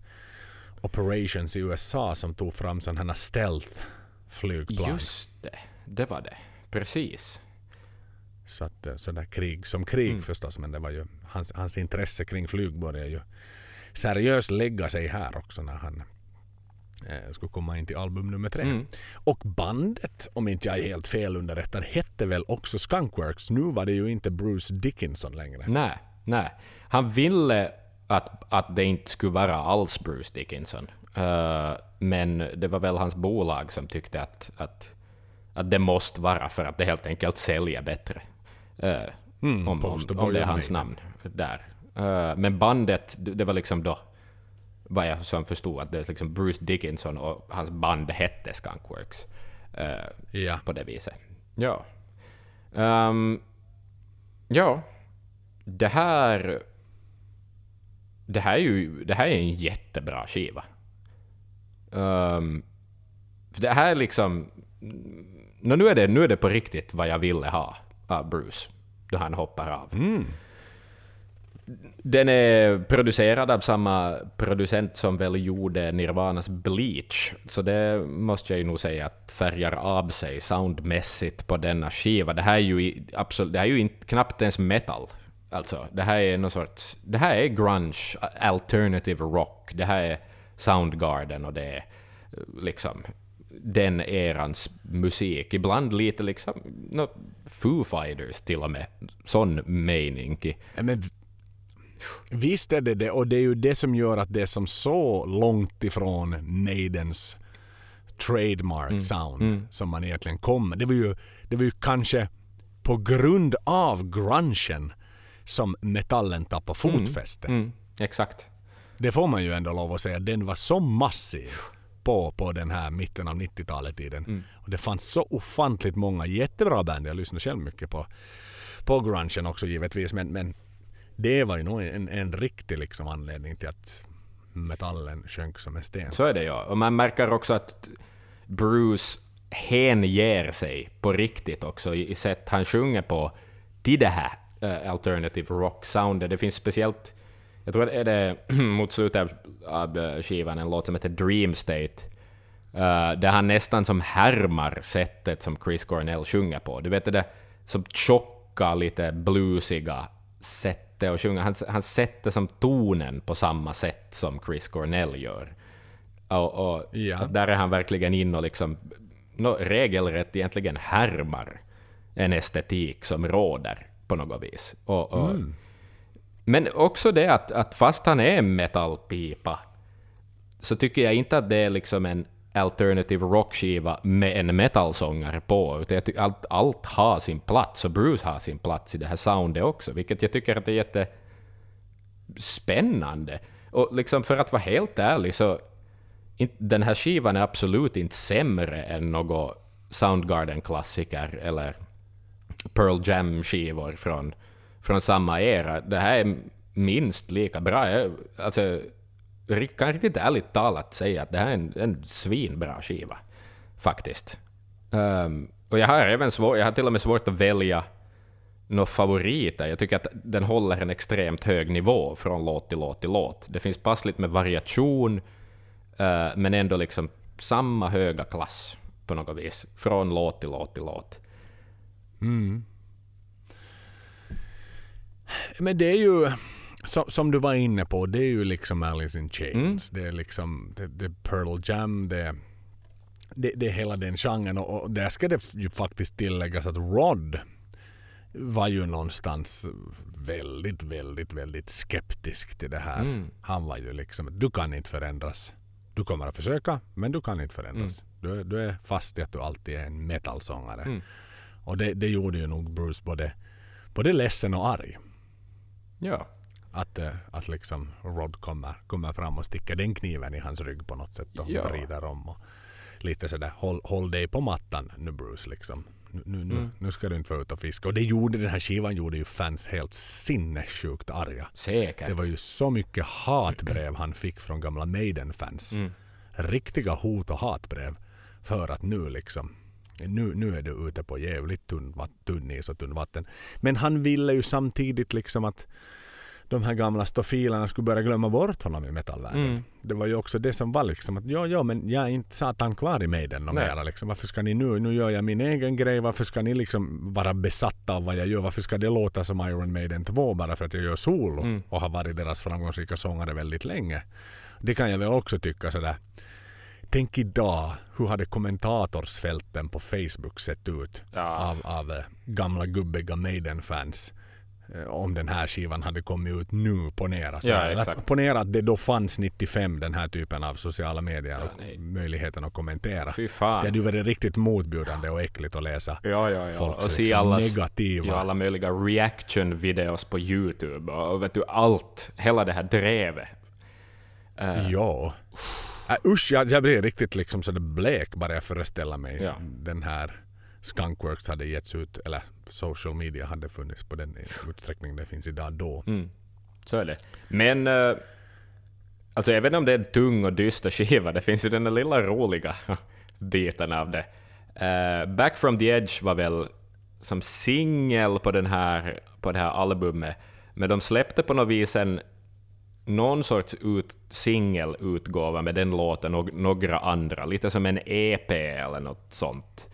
operations i USA som tog fram sån här stealth flygplan. Just det. Det var det. Precis. Så att eh, sådär krig som krig Mm. förstås men det var ju hans, hans intresse kring flyg började ju seriöst lägga sig här också när han eh, skulle komma in till album nummer tre. Mm. Och bandet, om inte jag är helt fel underrättad, hette väl också Skunkworks. Nu var det ju inte Bruce Dickinson längre. Nej, nej. Han ville att, att det inte skulle vara alls Bruce Dickinson. Eh, men det var väl hans bolag som tyckte att, att, att det måste vara för att det helt enkelt säljer bättre. Eh, Mm, om, om, om det är hans namn där. Eh, men bandet, det, var liksom då vad jag som förstod att det är liksom Bruce Dickinson och hans band hette Skunkworks. Eh, Ja. på det viset. Ja. Ehm, ja. Det här... Det här är ju det här är en jättebra skiva. Um, för det här är liksom... Nu, är det, nu är det på riktigt vad jag ville ha av Bruce. Då han hoppar av. Mm. Den är producerad av samma producent som väl gjorde Nirvanas Bleach, så det måste jag ju nog säga att färgar av sig soundmässigt på denna skiva. Det här är ju, absolut, det här är ju inte, knappt ens metal. Alltså, det här är någon sorts... Det här är grunge, alternative rock. Det här är Soundgarden och det är eh, liksom den erans musik. Ibland lite liksom no, Foo Fighters till och med. Sån mening. Men visst är det det och det är ju det som gör att det är som så långt ifrån Maidens trademark sound som man egentligen kommer. Det var ju, det var ju kanske på grund av grungen som metallen tappade fotfäste. Mm, exakt. Det får man ju ändå lov att säga. Den var så massiv på, på den här mitten av 90-talet tiden. Och det fanns så ofantligt många jättebra band. Jag lyssnar själv mycket på, på grungen också givetvis. Men, men det var ju nog en, en riktig liksom anledning till att metallen sjönk som en sten. Så är det ja. Och man märker också att Bruce hänger sig på riktigt också i sätt han sjunger på till det här eh, alternative rock-soundet. Det finns speciellt, jag tror att är det mot slutet av- eh, skivan, en låt som heter Dream State, eh, där han nästan som härmar sättet som Chris Cornell sjunger på. Du vet det där som tjocka, lite bluesiga sättet att sjunga. Han, han sätter som tonen på samma sätt som Chris Cornell gör. Och, och Ja. där är han verkligen in och liksom no, regelrätt egentligen härmar en estetik som råder på något vis. Och, och, men också det att, att fast han är en metallpipa så tycker jag inte att det är liksom en alternative rockskiva med en metalsångare på, utan jag tycker allt, allt har sin plats, och Bruce har sin plats i det här soundet också, vilket jag tycker att det är jättespännande. Och liksom för att vara helt ärlig så den här skivan är absolut inte sämre än någon Soundgarden-klassiker eller Pearl Jam-skivor från, från samma era. Det här är minst lika bra. Jag, alltså, jag kan riktigt ärligt talat säga att det här är en, en svinbra skiva, faktiskt. Um, och jag har även svår, jag har till och med svårt att välja några favoriter. Jag tycker att den håller en extremt hög nivå från låt till låt till låt. Det finns passligt med variation, uh, men ändå liksom samma höga klass på något vis. Från låt till låt till låt. Mm. Men det är ju, som, som du var inne på, det är ju liksom Alice in Chains. Det är liksom det, det är Pearl Jam, det, det, det är hela den genren. Och, och där ska det ju faktiskt tilläggas att Rod var ju någonstans väldigt, väldigt, väldigt skeptisk till det här. Han var ju liksom, du kan inte förändras. Du kommer att försöka, men du kan inte förändras. Du, är- du är fast i att du alltid är en metalsångare. Och det, det gjorde ju nog Bruce både, både ledsen och arg. Ja. Att, eh, att liksom Rod kommer, kommer fram och sticker den kniven i hans rygg på något sätt och Ja. vrider om. Och lite sådär, håll, håll dig på mattan nu Bruce liksom. Nu, nu, nu, nu ska du inte vara ute och fiska. Och det gjorde den här skivan gjorde ju fans helt sinnessjukt arga. Säkert. Det var ju så mycket hatbrev han fick från gamla Maiden-fans. Riktiga hot och hatbrev. För att nu liksom, nu, nu är du ute på jävligt tunn, tunn is och tunn vatten. Men han ville ju samtidigt liksom att de här gamla stofilerna skulle börja glömma bort honom i metallvärlden. Mm. Det var ju också det som var liksom att ja, ja men jag är inte satan kvar i Maiden Nej. mera liksom. Varför ska ni nu, nu gör jag min egen grej, varför ska ni liksom vara besatta av vad jag gör? Varför ska det låta som Iron Maiden 2 bara för att jag gör solo Mm. och har varit deras framgångsrika sångare väldigt länge? Det kan jag väl också tycka sådär. Tänk idag, hur hade kommentatorsfälten på Facebook sett ut Ja. av, av eh, gamla gubbiga Maiden-fans eh, om den här skivan hade kommit ut nu, ponera. Så Ja, här. exakt. Ponera att det då fanns 95 den här typen av sociala medier Ja, och nej. möjligheten att kommentera. Fy Det fan. hade ju varit riktigt motbjudande och äckligt att läsa Ja, ja, ja. folks och se liksom alla, negativa. ja, alla möjliga reaction-videos på YouTube och vet du, allt. Hela det här drevet. Ja. Äh, usch, jag, jag blir riktigt liksom sådär blek bara jag föreställer mig Ja. den här Skunkworks hade getts ut, eller social media hade funnits på den utsträckning det finns idag då. Mm. Så är det. Men, eh, alltså även om det är en tung och dyster skiva, det finns ju den där lilla roliga biten av det. Eh, Back from the Edge var väl som singel på, den här, på det här albumet, men de släppte på något vis en någon sorts ut, singelutgåva med den låten och några andra, lite som en EP eller något sånt.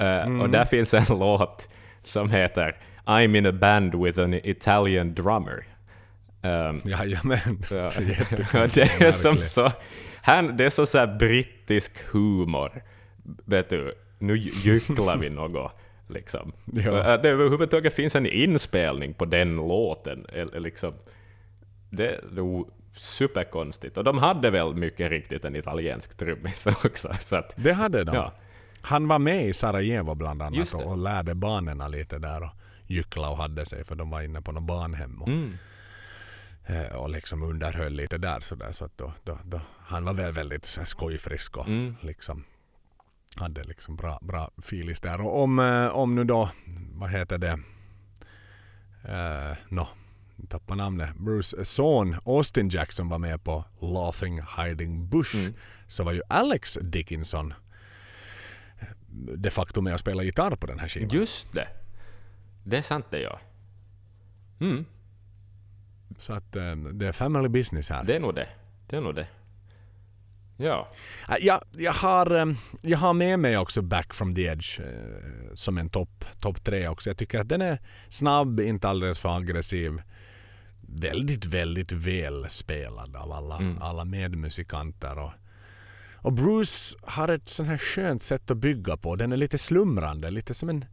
Uh, Mm. Och där finns en låt som heter I'm in a band with an Italian drummer. Um, Jajamän. Ja. Det är som så, han, det är så, så här brittisk humor. Vet du, nu gycklar vi något. Liksom. Ja. Att det överhuvudtaget finns en inspelning på den låten. Liksom, det, är superkonstigt. Och de hade väl mycket riktigt en italiensk trummis också. Så att, Det hade de. ja. Han var med i Sarajevo bland annat och, och lärde barnen lite där och gyckla och hade sig för de var inne på något barnhem och, Mm. eh, och liksom underhöll lite där så där så att då, då, då, han var väl väldigt skojfrisk och Mm. liksom hade liksom bra, bra filis där och om, eh, om nu då vad heter det uh, no, tappar namnet Bruce son Austin Jackson var med på Laughing Hiding Bush Mm. så var ju Alex Dickinson de facto med och spela gitarr på den här skivan. Just det. Det är sant det, ja. Mm. Så att eh, det är family business här. Det är nog det. Det är nog det. Ja. Äh, Jag, jag, har, eh, jag har med mig också Back from the Edge eh, som en topp top tre också. Jag tycker att den är snabb, inte alldeles för aggressiv. Väldigt, väldigt väl spelad av alla, Mm. alla medmusikanter. Och, och Bruce har ett sånt här skönt sätt att bygga på. Den är lite slumrande, lite som en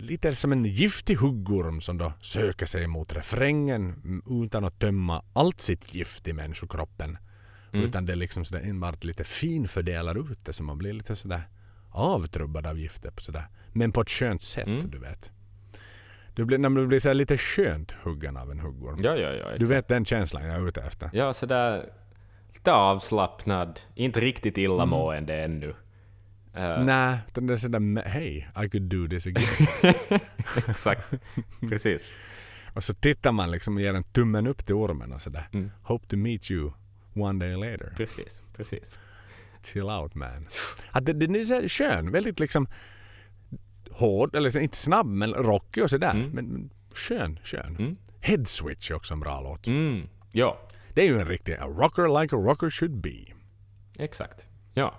Lite som en giftig huggorm som då söker sig mot refrängen utan att tömma allt sitt gift i människokroppen. Mm. Utan det är liksom sådär enbart lite finfördelar ut det så man blir lite sådär avtrubbad av giftet. på Sådär. Men på ett skönt sätt, Mm. du vet. Du blir, när man blir sådär lite skönt huggen av en huggorm. Ja, ja, ja. Du vet den känslan jag är ute efter. Ja, sådär lite avslappnad, inte riktigt illamående ännu. Eh, Nej, utan det är sådär hej, I could do this again. Exakt, precis. och så tittar man liksom och ger en tummen upp till ormen och sådär. Mm. Hope to meet you one day later. Precis, precis. Chill out man. Att det, den är så skön, väldigt liksom hård, eller så- inte snabb men rockig och sådär. Mm. Men, skön, skön. Mm. Head Switch är också en bra låt. Mm. Ja, Det är ju en riktig a rocker like a rocker should be. exakt. Ja.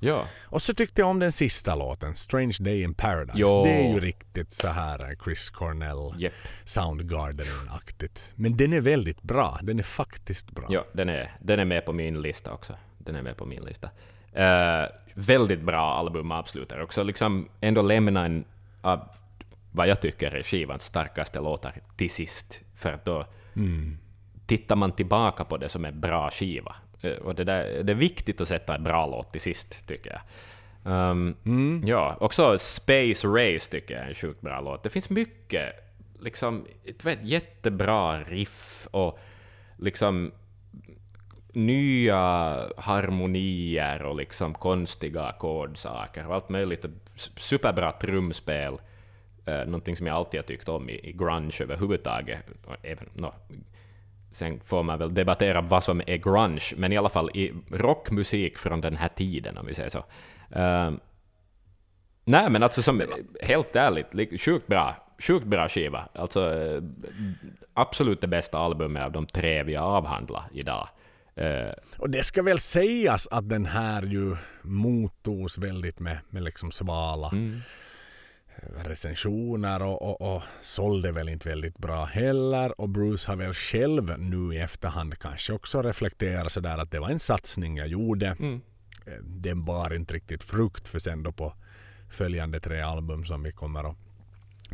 Ja. Och så tyckte jag om den sista låten, Strange Day in Paradise. Jo. Det är ju riktigt så här eh, Chris Cornell, Jep. Soundgarden-aktigt. Men den är väldigt bra. Den är faktiskt bra. Ja, den är, den är med på min lista också. Den är med på min lista. Eh, väldigt bra album avslutar också. Liksom ändå lämna en av vad jag tycker är skivans starkaste låtar till sist. För att då tittar man tillbaka på det som en bra skiva. Eh, och det, där, det är viktigt att sätta en bra låt till sist, tycker jag. Um, Ja, också Space Race tycker jag är en sjukt bra låt. Det finns mycket, liksom, du vet, jättebra riff och liksom nya harmonier och liksom konstiga ackordsaker och allt möjligt. Superbra trumspel. Uh, någonting som jag alltid har tyckt om i, i grunge överhuvudtaget. Även, no, sen får man väl debattera vad som är grunge, men i alla fall i rockmusik från den här tiden, om vi säger så. Uh, nej, men alltså som, helt ärligt, sjukt bra, sjukt bra skiva. Alltså eh, absolut det bästa albumet av de tre vi har avhandlat idag. Eh, Och det ska väl sägas att den här ju mottogs väldigt med, med liksom svala mm, recensioner och, och, och sålde väl inte väldigt bra heller. Och Bruce har väl själv nu i efterhand kanske också reflekterat sådär att det var en satsning jag gjorde. mm, Eh, Den bar inte riktigt frukt för sen då på följande tre album som vi kommer att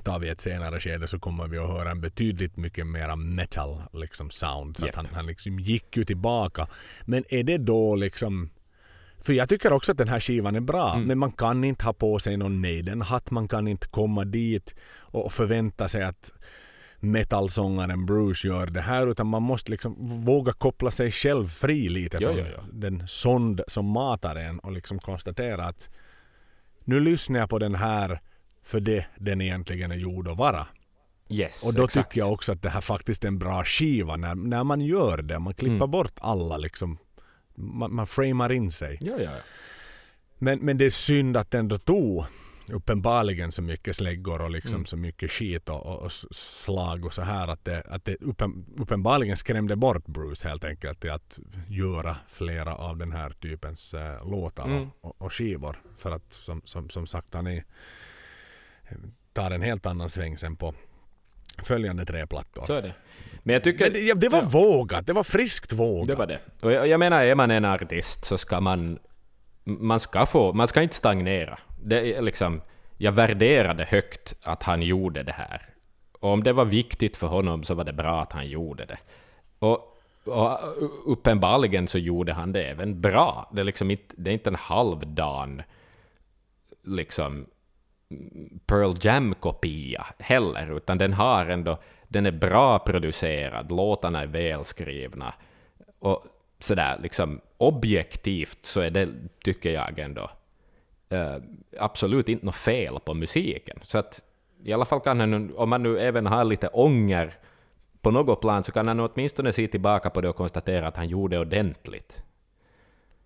ta vid ett senare skede så kommer vi att höra en betydligt mycket mera metal liksom sound. Så att han, han liksom gick ju tillbaka. Men är det då liksom för jag tycker också att den här skivan är bra, Mm. men man kan inte ha på sig någon Maiden-hatt, man kan inte komma dit och förvänta sig att metalsångaren Bruce gör det här, utan man måste liksom våga koppla sig själv fri lite Ja, från ja, ja. den sond som matar en och liksom konstatera att nu lyssnar jag på den här för det den egentligen är gjord att vara. yes, Och då exakt. tycker jag också att det här faktiskt är en bra skiva när, när man gör det. Man klipper Mm. bort alla liksom. Man, man framar in sig. Ja, ja, ja. Men, men det är synd att den då tog uppenbarligen så mycket släggor och liksom Mm. så mycket skit och, och, och slag och så här att det, att det uppen, uppenbarligen skrämde bort Bruce helt enkelt till att göra flera av den här typens eh, låtar Mm. och, och, och skivor. För att som, som, som sagt han är, tar en helt annan sväng sen på följande tre plattor. Så är det. Men jag tycker... Men det, ja, det var vågat, det var friskt vågat. Det var det. Och jag, jag menar, är man en artist så ska man... Man ska få... Man ska inte stagnera. Det är liksom... Jag värderade högt att han gjorde det här. Och om det var viktigt för honom så var det bra att han gjorde det. Och, och uppenbarligen så gjorde han det även bra. Det är liksom inte, det är inte en halvdan liksom Pearl Jam-kopia heller, utan den har ändå, den är bra producerad, låtarna är välskrivna. Och sådär liksom objektivt så är det, tycker jag ändå, eh, absolut inte något fel på musiken. Så att i alla fall kan han, nu- om man nu även har lite ånger på något plan, så kan han åtminstone se tillbaka på det och konstatera att han gjorde ordentligt.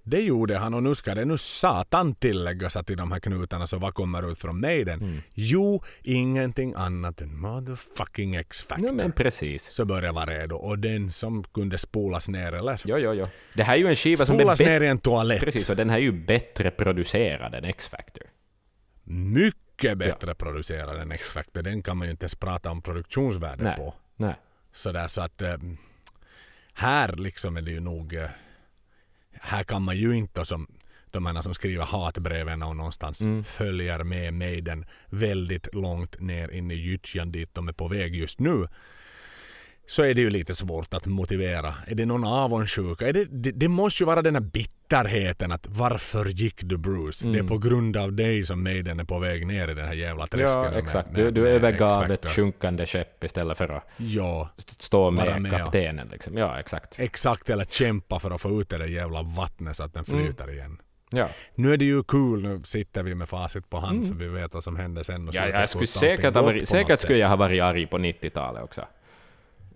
Det gjorde han och nu ska det nu satan tilläggas att i de här knutarna så vad kommer ut från Maiden? Mm. Jo, ingenting annat än motherfucking X-Factor. Ja, men precis. Så började vara redo och den som kunde spolas ner eller Jo, jo, jo. Det här är ju en skiva som är spolas ner i en toalett. Precis, och den här är ju bättre producerad än X-Factor. Mycket bättre producerad än X-Factor. Den kan man ju inte ens prata om produktionsvärde Nej. på. Nej. Sådär så att eh, här liksom är det ju nog eh, här kan man ju inte som de här som skriver hatbreven och någonstans Mm. följer med Maiden väldigt långt ner in i gyttjan dit de är på väg just nu. Så är det ju lite svårt att motivera. Är det någon avundsjuka? Är det, det, det måste ju vara den här bitterheten att varför gick du Bruce? Det är på grund av dig som Maiden är på väg ner i den här jävla träsket. Mm. Ja, med- exakt. med- Du, du med övergav ett sjunkande skepp istället för att Ja, st- stå med, med kaptenen. Liksom. Ja, exakt. exakt. Eller kämpa för att få ut det där jävla vattnet så att den Mm. flyter igen. Ja. Nu är det ju kul, nu sitter vi med facit på hand så vi vet vad som hände sen. och Mm. Ja, jag skulle säkert, varit, säkert skulle jag ha varit arg på 90-talet också.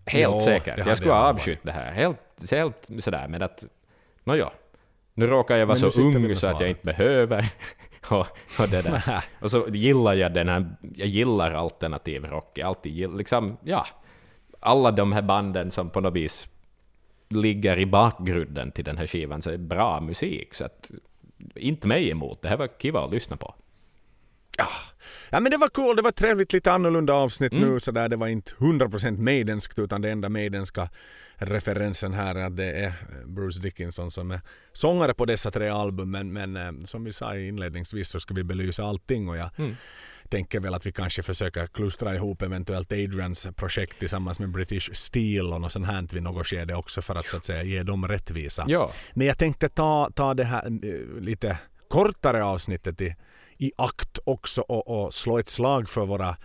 Helt det säkert. Jag skulle ha avskytt det här. Helt, helt sådär med att... Nåja. Nu råkar jag vara Men så ung så att jag inte behöver. och, och, det där. och så gillar jag den här... Jag gillar alternativ rock. Jag alltid gillar, liksom, ja. Alla de här banden som på något vis ligger i bakgrunden till den här skivan så är bra musik. Så att, inte mig emot. Det här var kiva att lyssna på. Ja men det var cool, det var ett trevligt lite annorlunda avsnitt Mm. nu sådär. Det var inte 100% Maidenskt utan det enda Maidenska referensen här är att det är Bruce Dickinson som är sångare på dessa tre album. Men, men eh, som vi sa inledningsvis så ska vi belysa allting och jag Mm. tänker väl att vi kanske försöker klustra ihop eventuellt Adrians projekt tillsammans med British Steel och något sånt här vid något skede också för att så att säga ge dem rättvisa. Ja. Men jag tänkte ta, ta det här eh, lite kortare avsnittet i, i akt också och, och slå ett slag för våra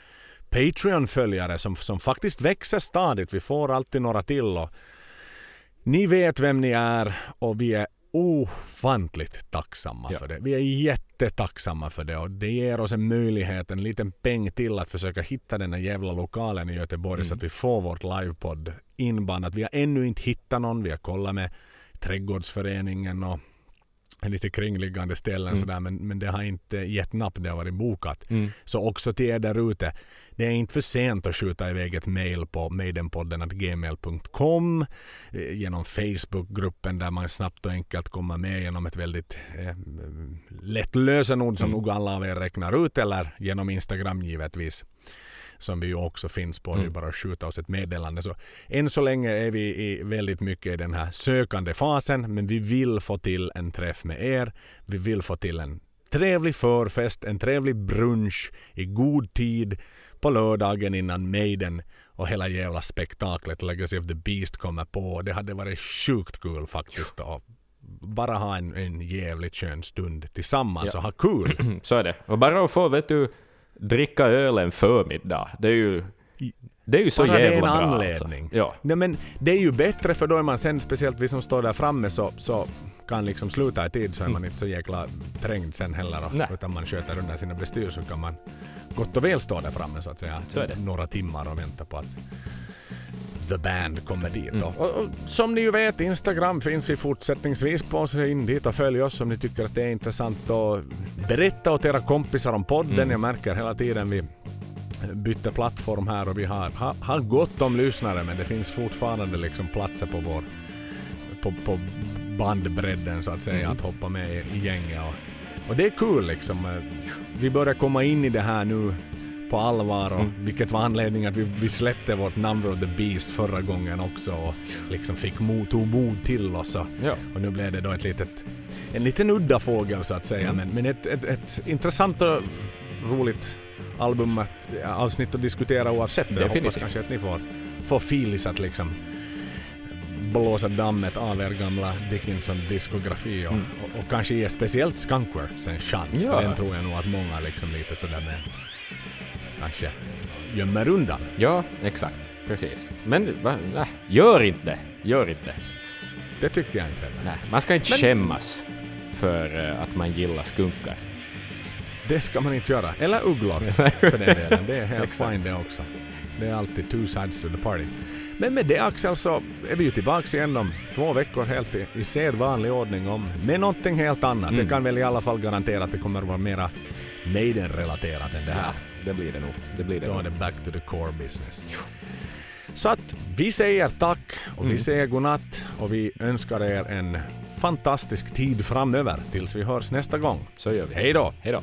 Patreon-följare som, som faktiskt växer stadigt. Vi får alltid några till. Och ni vet vem ni är och vi är ofantligt tacksamma Ja. för det. Vi är jättetacksamma för det och det ger oss en möjlighet, en liten peng till att försöka hitta den här jävla lokalen i Göteborg så att vi får vårt livepodd inbandat. Vi har ännu inte hittat någon. Vi har kollat med Trädgårdsföreningen och lite kringliggande ställen sådär men, men det har inte gett napp, det har varit bokat. Så också till er där ute, det är inte för sent att skjuta iväg ett mail på maidenpodden.gmail.com eh, genom Facebookgruppen där man snabbt och enkelt kommer med genom ett väldigt eh, lätt lösenord som nog alla av er räknar ut eller genom Instagram givetvis som vi ju också finns på. Det är bara att skjuta oss ett meddelande. Så än så länge är vi i väldigt mycket i den här sökande fasen men vi vill få till en träff med er. Vi vill få till en trevlig förfest, en trevlig brunch i god tid på lördagen innan Maiden och hela jävla spektaklet Legacy of the Beast kommer på. Det hade varit sjukt kul faktiskt att bara ha en, en jävligt skön stund tillsammans Ja. och ha kul. Så är det. Och bara att få, vet du, dricka öl en förmiddag, det är ju... Det är ju så Bara det är jävla en bra anledning. Alltså. Ja. Nej, men det är ju bättre för då är man sen, speciellt vi som står där framme, så, så kan liksom sluta i tid så är man inte så jäkla trängd sen heller. Och, Nej. utan man sköter undan sina bestyr så kan man gott och väl stå där framme så att säga. Så. Några timmar och vänta på att The Band kommer dit. då. Och, och, som ni ju vet, Instagram finns vi fortsättningsvis på, så in dit och följ oss om ni tycker att det är intressant. Och berätta åt era kompisar om podden. Jag märker hela tiden vi bytte plattform här och vi har, har, har gott om lyssnare men det finns fortfarande liksom platser på vår på, på bandbredden så att säga att hoppa med i, i gänget. Och, och det är kul liksom. Vi börjar komma in i det här nu på allvar och vilket var anledningen att vi, vi släppte vårt Number of the Beast förra gången också och liksom fick mod, tog mod till oss och, Ja. och nu blev det då ett litet en liten udda fågel så att säga men, men ett, ett, ett intressant och roligt album att, avsnitt att diskutera oavsett. Jag hoppas kanske att ni får, får filis att liksom blåsa dammet av er gamla Dickinson-diskografi och, och, och kanske ge speciellt Skunkworks en chans. Ja. För den tror jag nog att många liksom lite sådär med kanske gömmer undan. Ja, exakt. Precis. Men va, nej, gör inte. Gör inte. Det tycker jag inte heller. Nej, man ska inte Men- skämmas för eh, att man gillar skunkar. Det ska man inte göra. Eller ugglor för den delen. Det är helt fine det också. Det är alltid two sides to the party. Men med det Axel så är vi ju tillbaks igen om två veckor helt i, i sedvanlig ordning om med någonting helt annat. Mm. Jag kan väl i alla fall garantera att det kommer att vara mera Maiden-relaterat än det här. Det blir det nog. Det blir det Då är det back to the core business. Så att vi säger tack och Mm. vi säger godnatt och vi önskar er en fantastisk tid framöver tills vi hörs nästa gång. Så gör vi. Hej då! Hej då.